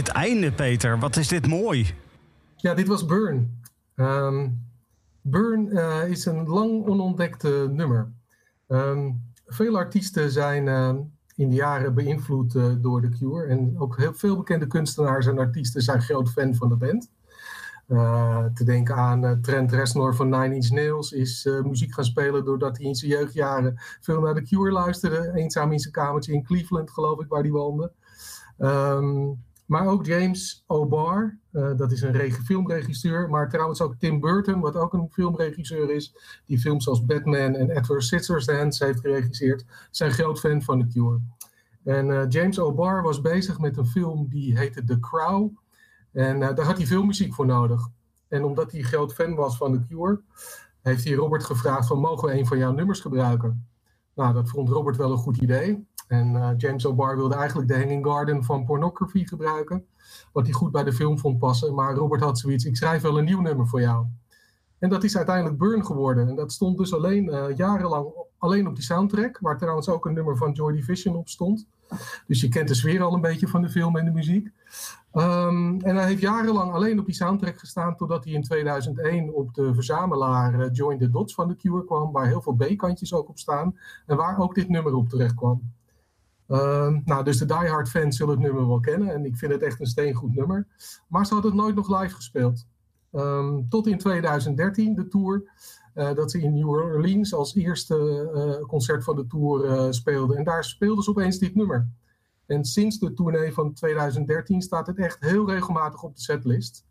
Dit einde, Peter. Wat is dit mooi. Ja, dit was Burn. Um, Burn uh, is een lang onontdekte nummer. Um, veel artiesten zijn uh, in de jaren beïnvloed uh, door The Cure. En ook heel veel bekende kunstenaars en artiesten zijn groot fan van de band. te denken aan Trent Reznor van Nine Inch Nails is muziek gaan spelen doordat hij in zijn jeugdjaren veel naar The Cure luisterde. Eenzaam in zijn kamertje in Cleveland, geloof ik, waar hij woonde. Um, Maar ook James O'Barr, uh, dat is een filmregisseur. Maar trouwens ook Tim Burton, wat ook een filmregisseur is. Die films als Batman en Edward Scissorhands heeft geregisseerd. Zijn groot fan van The Cure. En uh, James O'Barr was bezig met een film die heette The Crow. En uh, daar had hij veel muziek voor nodig. En omdat hij groot fan was van The Cure, heeft hij Robert gevraagd van mogen we een van jouw nummers gebruiken? Nou, dat vond Robert wel een goed idee. En uh, James O'Barr wilde eigenlijk de Hanging Garden van Pornography gebruiken. Wat hij goed bij de film vond passen. Maar Robert had zoiets, ik schrijf wel een nieuw nummer voor jou. En dat is uiteindelijk Burn geworden. En dat stond dus alleen uh, jarenlang alleen op die soundtrack. Waar trouwens ook een nummer van Joy Division op stond. Dus je kent de sfeer al een beetje van de film en de muziek. Um, en hij heeft jarenlang alleen op die soundtrack gestaan. Totdat hij in 2001 op de verzamelaar uh, Join the Dots van The Cure kwam. Waar heel veel B-kantjes ook op staan. En waar ook dit nummer op terecht kwam. Uh, nou, dus de diehard fans zullen het nummer wel kennen. En ik vind het echt een steengoed nummer. Maar ze hadden het nooit nog live gespeeld. Um, tot in 2013, de tour. Uh, dat ze in New Orleans als eerste uh, concert van de tour uh, speelden. En daar speelden ze opeens dit nummer. En sinds de tournee van 2013 staat het echt heel regelmatig op de setlist.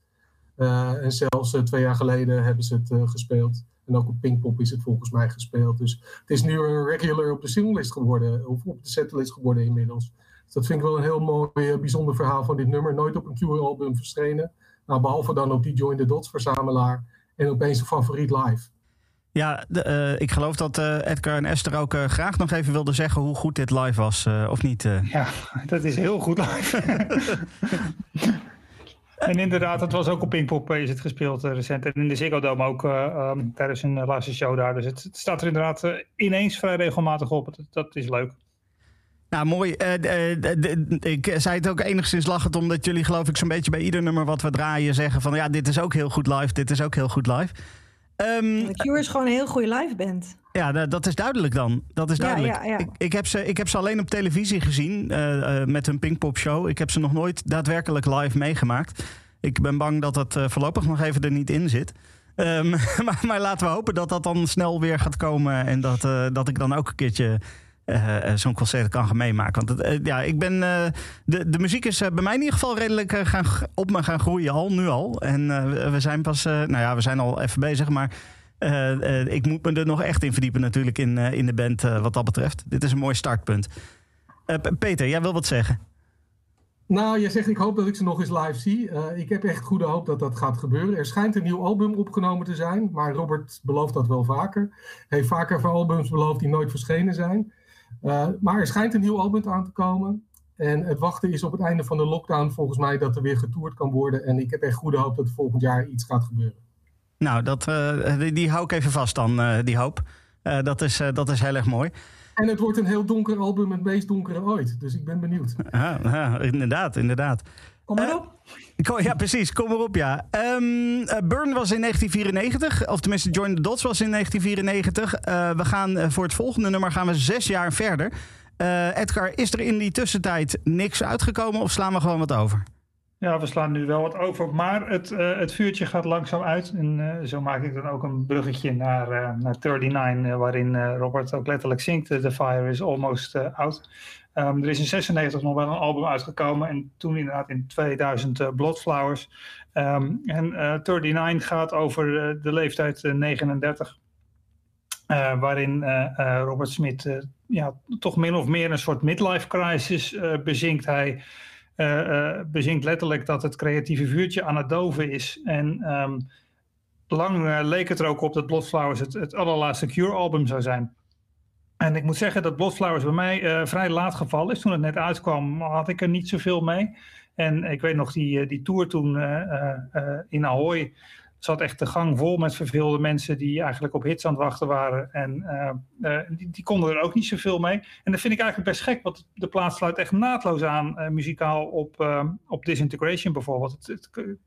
en zelfs twee jaar geleden hebben ze het gespeeld. En ook op Pinkpop is het volgens mij gespeeld. Dus het is nu een regular op de singlist geworden, of op de setlist geworden inmiddels. Dus dat vind ik wel een heel mooi, bijzonder verhaal van dit nummer. Nooit op een Cure-album verschenen. Nou, behalve dan op die Join the Dots verzamelaar. En opeens een favoriet live. Ja, de, uh, ik geloof dat uh, Edgar en Esther ook uh, graag nog even wilden zeggen hoe goed dit live was, of niet? Ja, dat is heel goed live. en inderdaad, het was ook op Pinkpop is het gespeeld recent. En in de Ziggo Dome ook um, tijdens een laatste show daar. Dus het, staat er inderdaad ineens vrij regelmatig op. Dat, is leuk. Nou, mooi. Ik zei het ook enigszins lachend, omdat jullie geloof ik zo'n beetje bij ieder nummer wat we draaien zeggen van ja, dit is ook heel goed live, dit is ook heel goed live. Um, The Cure is gewoon een heel goede live band. Ja, dat is duidelijk dan. Dat is duidelijk. Ja, ja, ja. Ik, ik, heb ze, ik heb ze alleen op televisie gezien uh, met hun Pinkpop show. Ik heb ze nog nooit daadwerkelijk live meegemaakt. Ik ben bang dat het voorlopig nog even er niet in zit. Um, maar, maar, laten we hopen dat dat dan snel weer gaat komen. En dat, dat ik dan ook een keertje zo'n concert kan meemaken. Want het, uh, ja, ik ben, de, de muziek is bij mij in ieder geval redelijk gaan, op me gaan groeien al, nu al. En we zijn pas, nou ja, we zijn al even bezig, maar ik moet me er nog echt in verdiepen natuurlijk in, in de band wat dat betreft. Dit is een mooi startpunt. Peter, jij wil wat zeggen? Nou, je zegt ik hoop dat ik ze nog eens live zie. ik heb echt goede hoop dat dat gaat gebeuren. Er schijnt een nieuw album opgenomen te zijn, maar Robert belooft dat wel vaker. Hij heeft vaker van albums beloofd die nooit verschenen zijn. Uh, maar er schijnt een nieuw album aan te komen. En het wachten is op het einde van de lockdown volgens mij dat er weer getoerd kan worden. En ik heb echt goede hoop dat er volgend jaar iets gaat gebeuren. Nou, dat, uh, die, die, hou ik even vast dan, uh, die hoop. dat, is, dat is heel erg mooi. En het wordt een heel donker album, het meest donkere ooit. Dus ik ben benieuwd. Ja, ja inderdaad, inderdaad. Kom maar op. Ja, precies. Kom erop, ja. Um, Burn was in 1994, of tenminste Join the Dots was in 1994. Uh, we gaan voor het volgende nummer gaan we zes jaar verder. Uh, Edgar, is er in die tussentijd niks uitgekomen of slaan we gewoon wat over? Ja, we slaan nu wel wat over, maar het, uh, het vuurtje gaat langzaam uit. En uh, zo maak ik dan ook een bruggetje naar, uh, naar 39, waarin Robert ook letterlijk zingt: The fire is almost out. Um, er is in 96 nog wel een album uitgekomen en toen inderdaad in 2000 uh, Bloodflowers. Um, en uh, 39 gaat over uh, de leeftijd 39. Uh, waarin Robert Smith ja, toch min of meer een soort midlife crisis bezinkt. Hij bezinkt letterlijk dat het creatieve vuurtje aan het doven is. En um, lang leek het er ook op dat Bloodflowers het, het allerlaatste Cure album zou zijn. En ik moet zeggen dat Bloodflowers bij mij uh, vrij laat gevallen is. Toen het net uitkwam had ik er niet zoveel mee. En ik weet nog, die, die tour toen uh, in Ahoy zat echt de gang vol met verveelde mensen die eigenlijk op hits aan het wachten waren. En die, die, konden er ook niet zoveel mee. En dat vind ik eigenlijk best gek, want de plaats sluit echt naadloos aan muzikaal op, op Disintegration bijvoorbeeld. Het, het,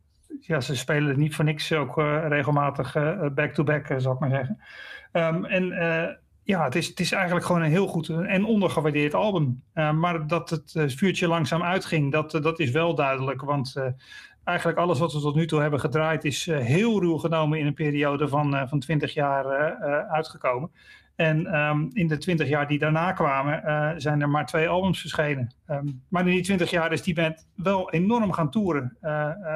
ja, ze spelen het niet voor niks ook regelmatig back-to-back, -back, zou ik maar zeggen. Um, en ja, het is, het is eigenlijk gewoon een heel goed en ondergewaardeerd album. Uh, maar dat het uh, vuurtje langzaam uitging, dat, dat is wel duidelijk. Want eigenlijk alles wat we tot nu toe hebben gedraaid is heel ruw genomen in een periode van, van 20 jaar uitgekomen. En ehm, in de twintig jaar die daarna kwamen, zijn er maar twee albums verschenen. Ehm, maar in die twintig jaar is die band wel enorm gaan toeren.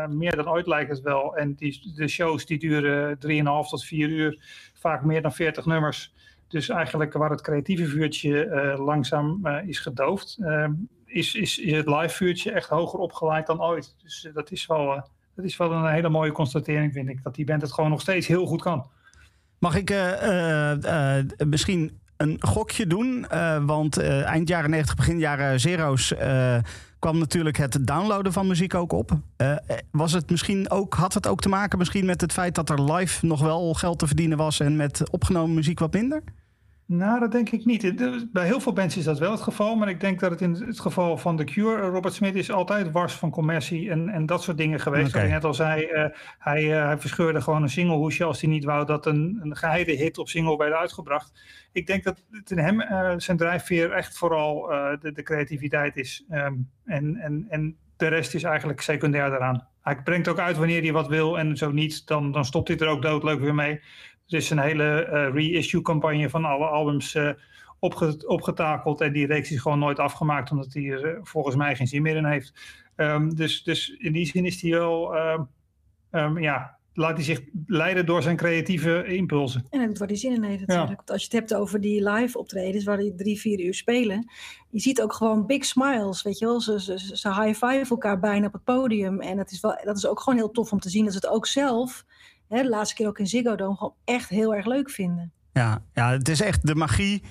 Meer dan ooit lijkt het wel. En die, de shows die duren 3,5 tot 4 uur. Vaak meer dan 40 nummers. Dus eigenlijk waar het creatieve vuurtje langzaam is gedoofd, ehm, is, is, is het live vuurtje echt hoger opgeleid dan ooit. Dus dat, is wel, dat is wel een hele mooie constatering, vind ik. Dat die band het gewoon nog steeds heel goed kan. Mag ik misschien een gokje doen? want eind jaren 90, begin jaren zero's kwam natuurlijk het downloaden van muziek ook op. was het misschien ook, had het ook te maken misschien met het feit dat er live nog wel geld te verdienen was en met opgenomen muziek wat minder? Nou, dat denk ik niet. Bij heel veel bands is dat wel het geval, maar ik denk dat het in het geval van The Cure, eh, Robert Smith is altijd wars van commercie en, en dat soort dingen geweest. Okay. Wat ik net al zei, uh, hij, uh, hij verscheurde gewoon een singlehoesje als hij niet wou dat een, een geheide hit op single werd uitgebracht. Ik denk dat het in hem uh, zijn drijfveer echt vooral de, de, creativiteit is. Um, en, en, en de rest is eigenlijk secundair daaraan. Hij brengt ook uit wanneer hij wat wil en zo niet, dan, dan stopt hij er ook doodleuk weer mee. Er is een hele uh, reissue campagne van alle albums opge opgetakeld. En die reeks is gewoon nooit afgemaakt, omdat hij er uh, volgens mij geen zin meer in heeft. Um, dus, dus in die zin is hij wel, um, um, ja, laat hij zich leiden door zijn creatieve impulsen. En waar hij zin in heeft natuurlijk. Ja. Want als je het hebt over die live optredens, waar die drie, vier uur spelen. Je ziet ook gewoon big smiles, weet je wel. Ze, ze, ze high-five elkaar bijna op het podium. En dat is, wel, dat is ook gewoon heel tof om te zien. Dat ze het ook zelf hè, de laatste keer ook in Ziggo Dome gewoon echt heel erg leuk vinden. Ja, ja het is echt de magie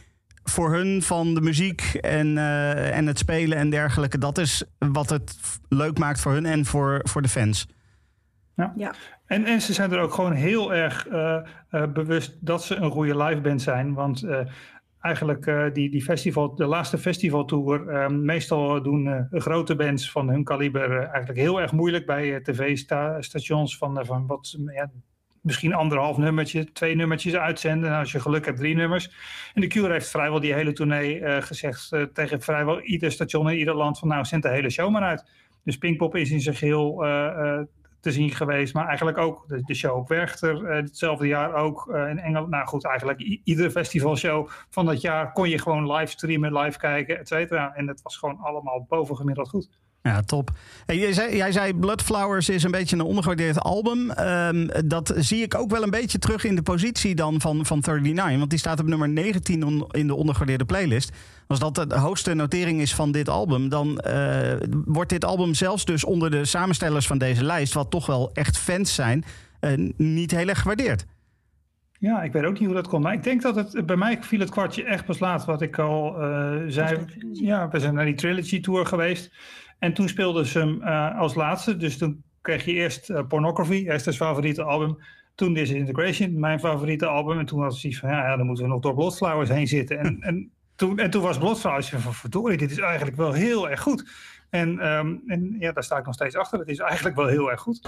voor hun van de muziek en, uh, en het spelen en dergelijke. Dat is wat het leuk maakt voor hun en voor, voor de fans. Ja. ja. En, en ze zijn er ook gewoon heel erg uh, uh, bewust dat ze een goede liveband zijn. Want eigenlijk uh, die, die festival, de laatste festivaltour, uh, meestal doen uh, grote bands van hun kaliber eigenlijk heel erg moeilijk bij tv-stations van, van wat, ja, misschien anderhalf nummertje, twee nummertjes uitzenden. En als je geluk hebt, drie nummers. En de Cure heeft vrijwel die hele tournee gezegd tegen vrijwel ieder station in ieder land van nou, zend de hele show maar uit. Dus Pinkpop is in zijn geheel te zien geweest. Maar eigenlijk ook de, show op Werchter, hetzelfde jaar ook uh, in Engeland. Nou goed, eigenlijk iedere festivalshow van dat jaar kon je gewoon live streamen, live kijken, et cetera. En het was gewoon allemaal bovengemiddeld goed. Ja, top. Hey, jij, zei, jij zei Bloodflowers is een beetje een ondergewaardeerd album. Um, dat zie ik ook wel een beetje terug in de positie dan van, van 39. Want die staat op nummer 19 in de ondergewaardeerde playlist. Als dat de hoogste notering is van dit album, dan uh, wordt dit album zelfs dus onder de samenstellers van deze lijst, wat toch wel echt fans zijn, uh, niet heel erg gewaardeerd. Ja, ik weet ook niet hoe dat komt. Maar ik denk dat het bij mij viel het kwartje echt pas laat. Wat ik al uh, zei. Ja, we zijn naar die Trilogy Tour geweest. En toen speelden ze hem uh, als laatste. Dus toen kreeg je eerst uh, Pornography, Esther's favoriete album. Toen Disintegration, mijn favoriete album. En toen was het van, ja, ja, dan moeten we nog door Bloodflowers heen zitten. En, en, en toen was Bloodflowers van, verdorie, dit is eigenlijk wel heel erg goed. En, um, en ja, daar sta ik nog steeds achter. Het is eigenlijk wel heel erg goed.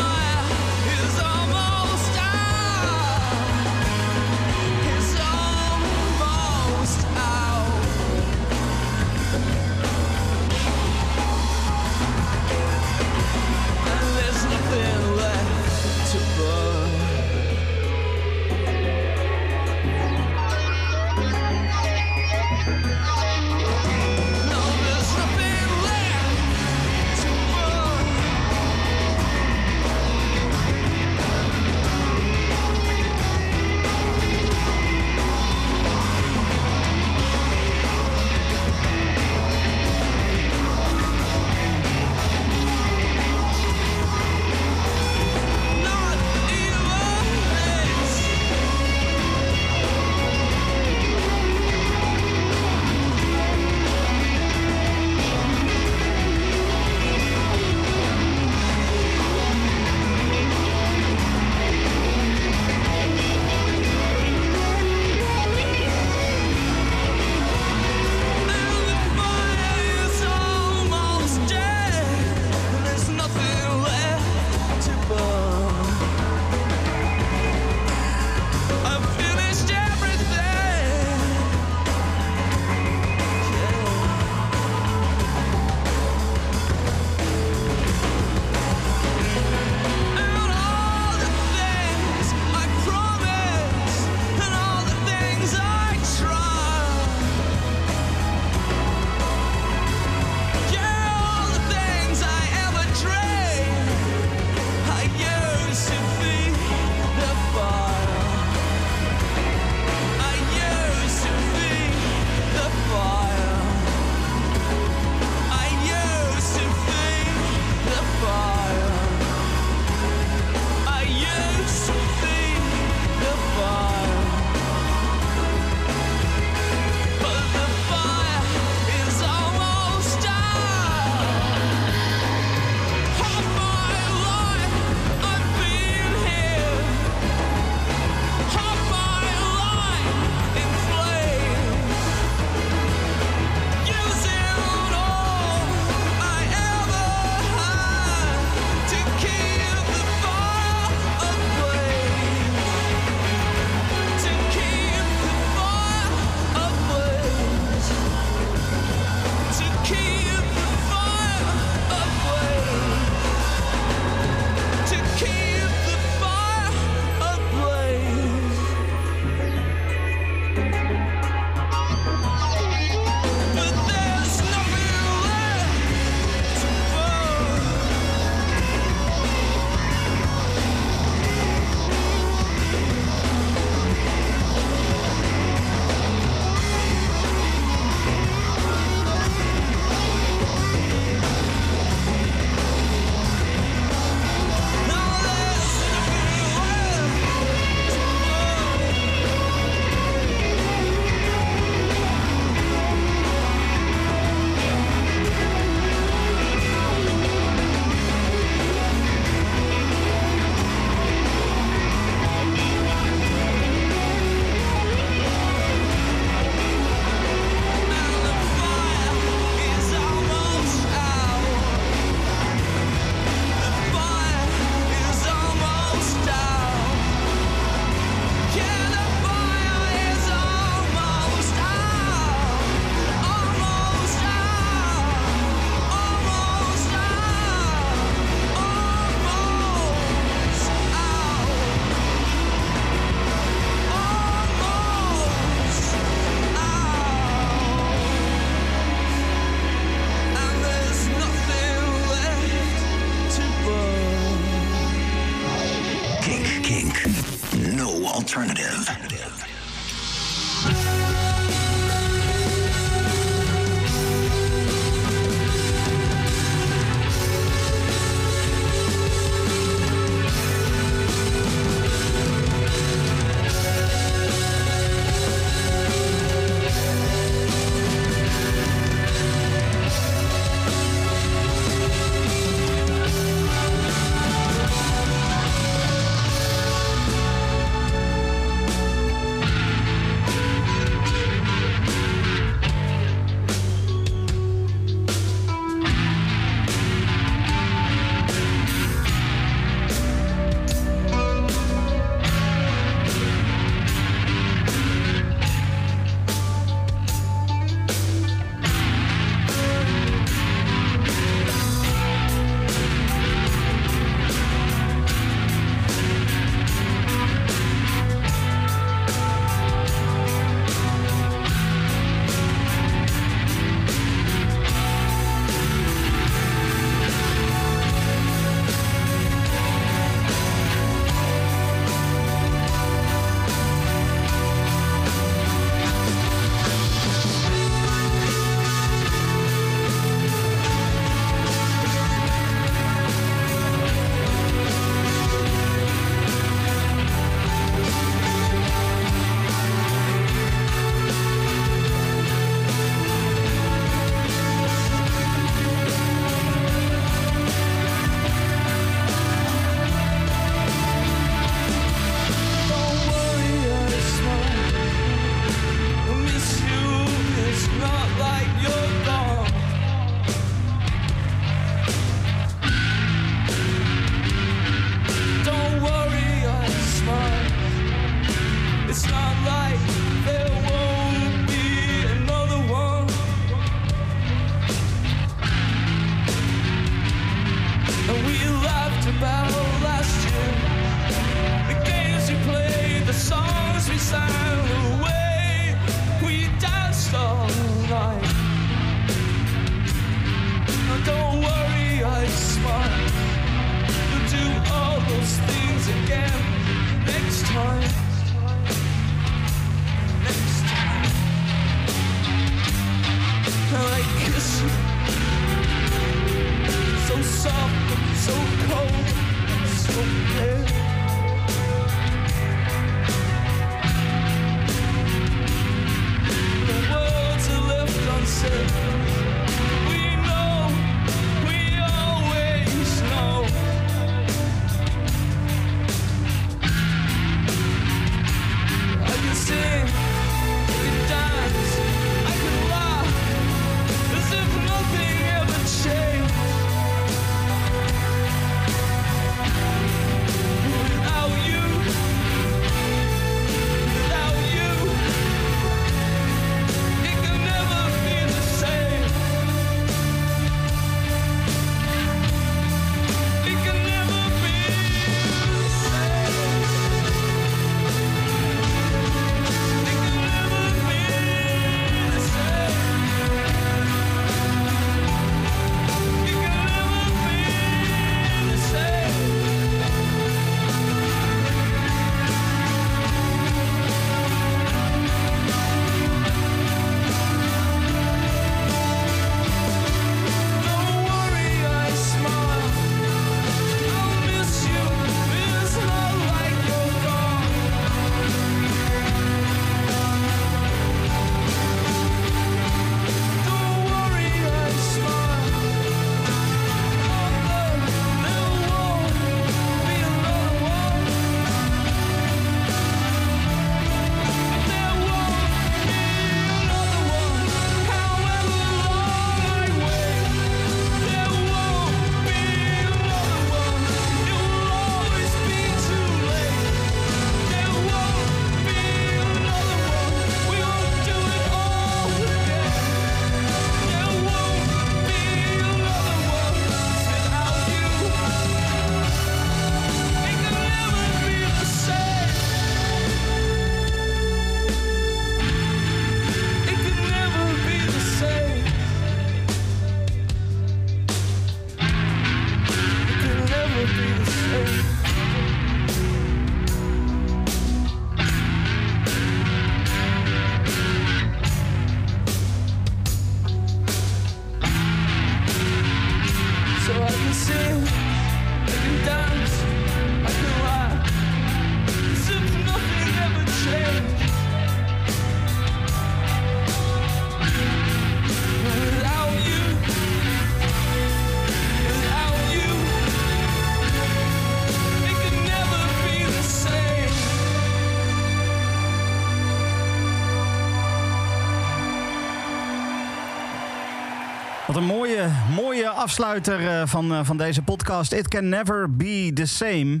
Afsluiter van, van deze podcast. It can never be the same.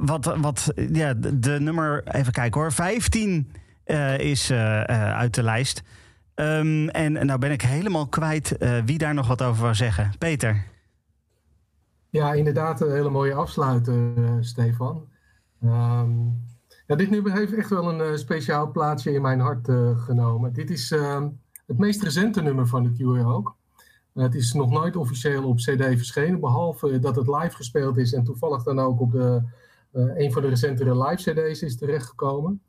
wat, wat ja, de, nummer, even kijken hoor, 15 is uit de lijst. Um, en nou ben ik helemaal kwijt wie daar nog wat over wou zeggen. Peter. Ja, inderdaad, een hele mooie afsluiter, Stefan. Um, ja, dit nummer heeft echt wel een speciaal plaatsje in mijn hart genomen. Dit is uh, het meest recente nummer van de Cure ook. Het is nog nooit officieel op CD verschenen, behalve dat het live gespeeld is en toevallig dan ook op de, een van de recentere live CD's is terechtgekomen.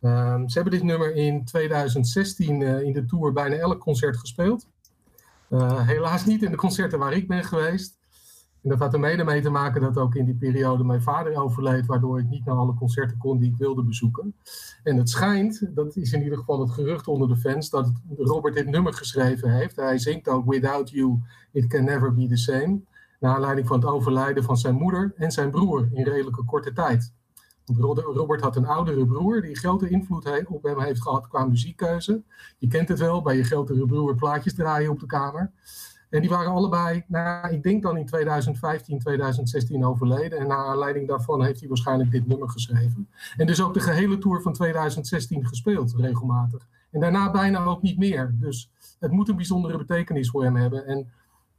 Ehm, ze hebben dit nummer in 2016 in de tour bijna elk concert gespeeld. helaas niet in de concerten waar ik ben geweest. En dat had er mede mee te maken dat ook in die periode mijn vader overleed, waardoor ik niet naar alle concerten kon die ik wilde bezoeken. En het schijnt, dat is in ieder geval het gerucht onder de fans, dat Robert dit nummer geschreven heeft. Hij zingt ook Without You, It Can Never Be The Same. Naar aanleiding van het overlijden van zijn moeder en zijn broer in redelijke korte tijd. Robert had een oudere broer die grote invloed op hem heeft gehad qua muziekkeuze. Je kent het wel, bij je grotere broer plaatjes draaien op de kamer. En die waren allebei, nou, ik denk dan in 2015, 2016 overleden. En naar aanleiding daarvan heeft hij waarschijnlijk dit nummer geschreven. En dus ook de gehele tour van 2016 gespeeld, regelmatig. En daarna bijna ook niet meer. Dus het moet een bijzondere betekenis voor hem hebben. En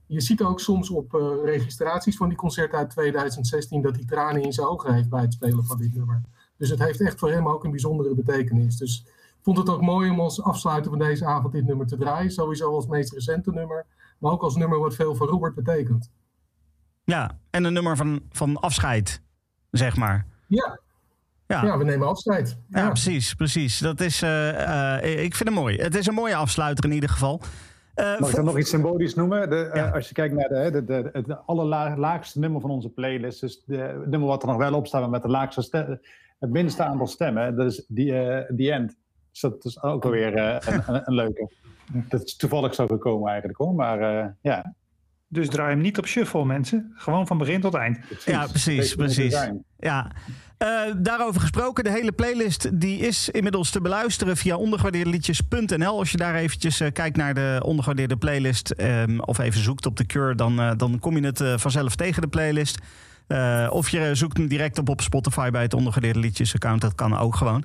je ziet ook soms op uh, registraties van die concerten uit 2016 dat hij tranen in zijn ogen heeft bij het spelen van dit nummer. Dus het heeft echt voor hem ook een bijzondere betekenis. Dus ik vond het ook mooi om als afsluiten van deze avond dit nummer te draaien. Sowieso als meest recente nummer maar ook als nummer wat veel voor Robert betekent. Ja, en een nummer van, van afscheid, zeg maar. Ja. Ja. ja, we nemen afscheid. Ja, precies, precies. Dat is, uh, uh, ik vind het mooi. Het is een mooie afsluiter in ieder geval. Uh, Mag ik dan nog iets symbolisch noemen? De, Als je kijkt naar de, de, de, het allerlaagste nummer van onze playlist, dus de, het nummer wat er nog wel op staat, maar met de laagste stem, het minste aantal stemmen, dat is die, die End. Dus dat is ook alweer een, een, een leuke. Dat is toevallig zo gekomen eigenlijk hoor, maar uh, ja. Dus draai hem niet op shuffle, mensen. Gewoon van begin tot eind. Ja, precies, precies. Ja. Uh, daarover gesproken, de hele playlist die is inmiddels te beluisteren via ondergewaardeerdeliedjes.nl. Als je daar eventjes uh, kijkt naar de ondergewaardeerde playlist um, of even zoekt op de Cure, dan, uh, dan kom je het vanzelf tegen de playlist. of je zoekt hem direct op op Spotify bij het ondergewaardeerde liedjes account, dat kan ook gewoon.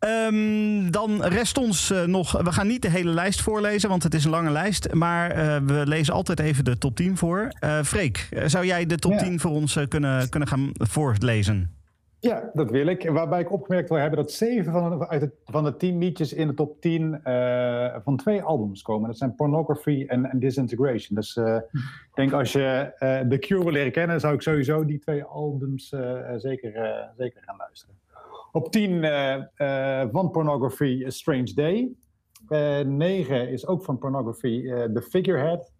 Um, dan rest ons uh, nog. We gaan niet de hele lijst voorlezen, want het is een lange lijst. Maar uh, we lezen altijd even de top 10 voor. Uh, Freek, zou jij de top ja. 10 voor ons kunnen, kunnen gaan voorlezen? Ja, dat wil ik. Waarbij ik opgemerkt wil hebben dat zeven van de, uit het, van de tien liedjes in de top 10 van twee albums komen. Dat zijn Pornography en, en Disintegration. Dus ik denk als je The Cure wil leren kennen, zou ik sowieso die twee albums zeker, zeker gaan luisteren. Op 10 uh, uh, van Pornography Strange Day. 9 uh, is ook van Pornography The Figurehead.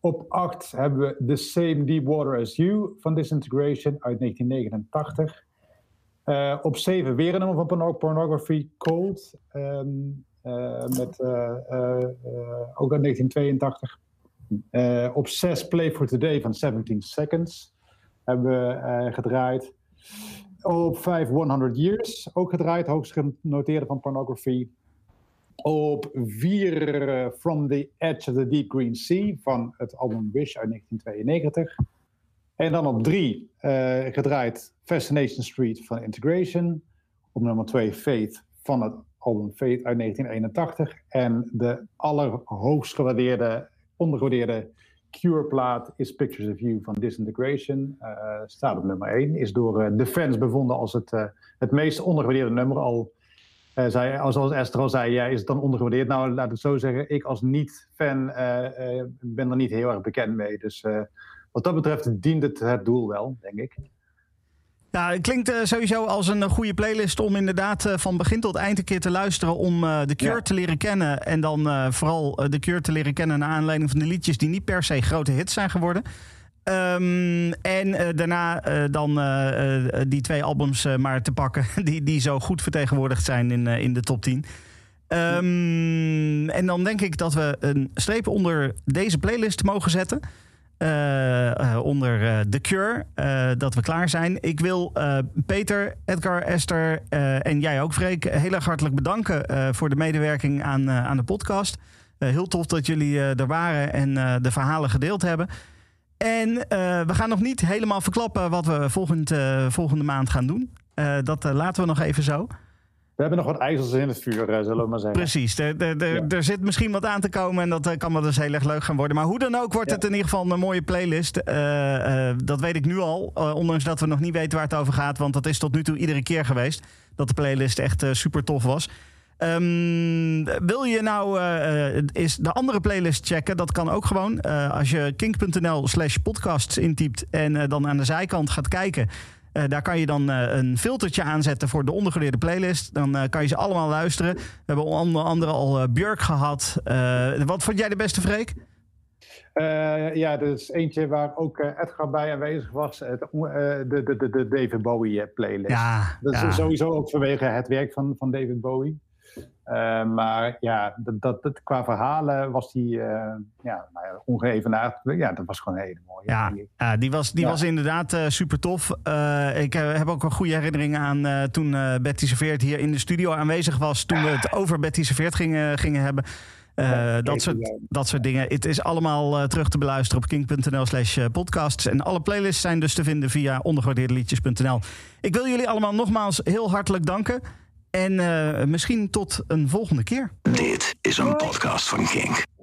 Op 8 hebben we The Same Deep Water as You van Disintegration uit 1989. Uh, op 7 weer een nummer van Pornography Cold. Uh, met, ook uit 1982. op 6 Play for Today van 17 Seconds hebben we gedraaid. Op 5 100 Years, ook gedraaid, hoogst genoteerde van Pornography. Op 4 uh, From the Edge of the Deep Green Sea van het album Wish uit 1992. En dan op 3 uh, gedraaid Fascination Street van Integration. Op nummer 2 Faith van het album Faith uit 1981. En de allerhoogst gewaardeerde, ondergewaardeerde Cure-plaat is Pictures of You van Disintegration. Uh, staat op nummer 1. Is door uh, de fans bevonden als het, het meest ondergewaardeerde nummer. Al zei, als, zoals Esther al zei, ja, is het dan ondergewaardeerd? Nou, laat het zo zeggen. Ik als niet-fan ben er niet heel erg bekend mee. Dus wat dat betreft dient het het doel wel, denk ik. Ja, het klinkt uh, sowieso als een goede playlist om inderdaad uh, van begin tot eind een keer te luisteren om uh, de Cure ja. te leren kennen. En dan vooral de Cure te leren kennen naar aanleiding van de liedjes die niet per se grote hits zijn geworden. Um, en daarna dan die twee albums maar te pakken die, die zo goed vertegenwoordigd zijn in, in de top 10. Um, en dan denk ik dat we een streep onder deze playlist mogen zetten. Uh, onder uh, The Cure. dat we klaar zijn. Ik wil Peter, Edgar, Esther en jij ook, Freek, heel erg hartelijk bedanken voor de medewerking aan, aan de podcast. heel tof dat jullie er waren en de verhalen gedeeld hebben. En we gaan nog niet helemaal verklappen wat we volgend, volgende maand gaan doen. dat laten we nog even zo. We hebben nog wat ijzers in het vuur, zullen we maar zeggen. Precies, er, er, er, zit misschien wat aan te komen en dat kan wel dus heel erg leuk gaan worden. Maar hoe dan ook wordt het in ieder geval een mooie playlist. dat weet ik nu al, ondanks dat we nog niet weten waar het over gaat. Want dat is tot nu toe iedere keer geweest dat de playlist echt super tof was. Um, wil je nou is de andere playlist checken? Dat kan ook gewoon. Als je kink.nl slash podcasts intypt en dan aan de zijkant gaat kijken. Daar kan je dan een filtertje aanzetten voor de ondergeleerde playlist. Dan kan je ze allemaal luisteren. We hebben onder andere al Björk gehad. wat vond jij de beste, Freek? Ja, er is eentje waar ook Edgar bij aanwezig was. Het, uh, de, de, de, David Bowie playlist. Ja, dat is sowieso ook vanwege het werk van, van David Bowie. Uh, maar ja, dat, dat, qua verhalen was die uh, ja, nou ja, ongeëvenaard. Ja, dat was gewoon een hele mooie. Ja, uh, die, was, die was inderdaad super tof. ik heb ook een goede herinnering aan toen Betty Serveert hier in de studio aanwezig was. Toen we het over Betty Serveert gingen, gingen hebben. dat, soort, dat soort dingen. Het is allemaal terug te beluisteren op kink.nl slash podcasts. En alle playlists zijn dus te vinden via ondergewaardeerdeliedjes.nl. Ik wil jullie allemaal nogmaals heel hartelijk danken. En uh, misschien tot een volgende keer. Dit is een podcast van Kink.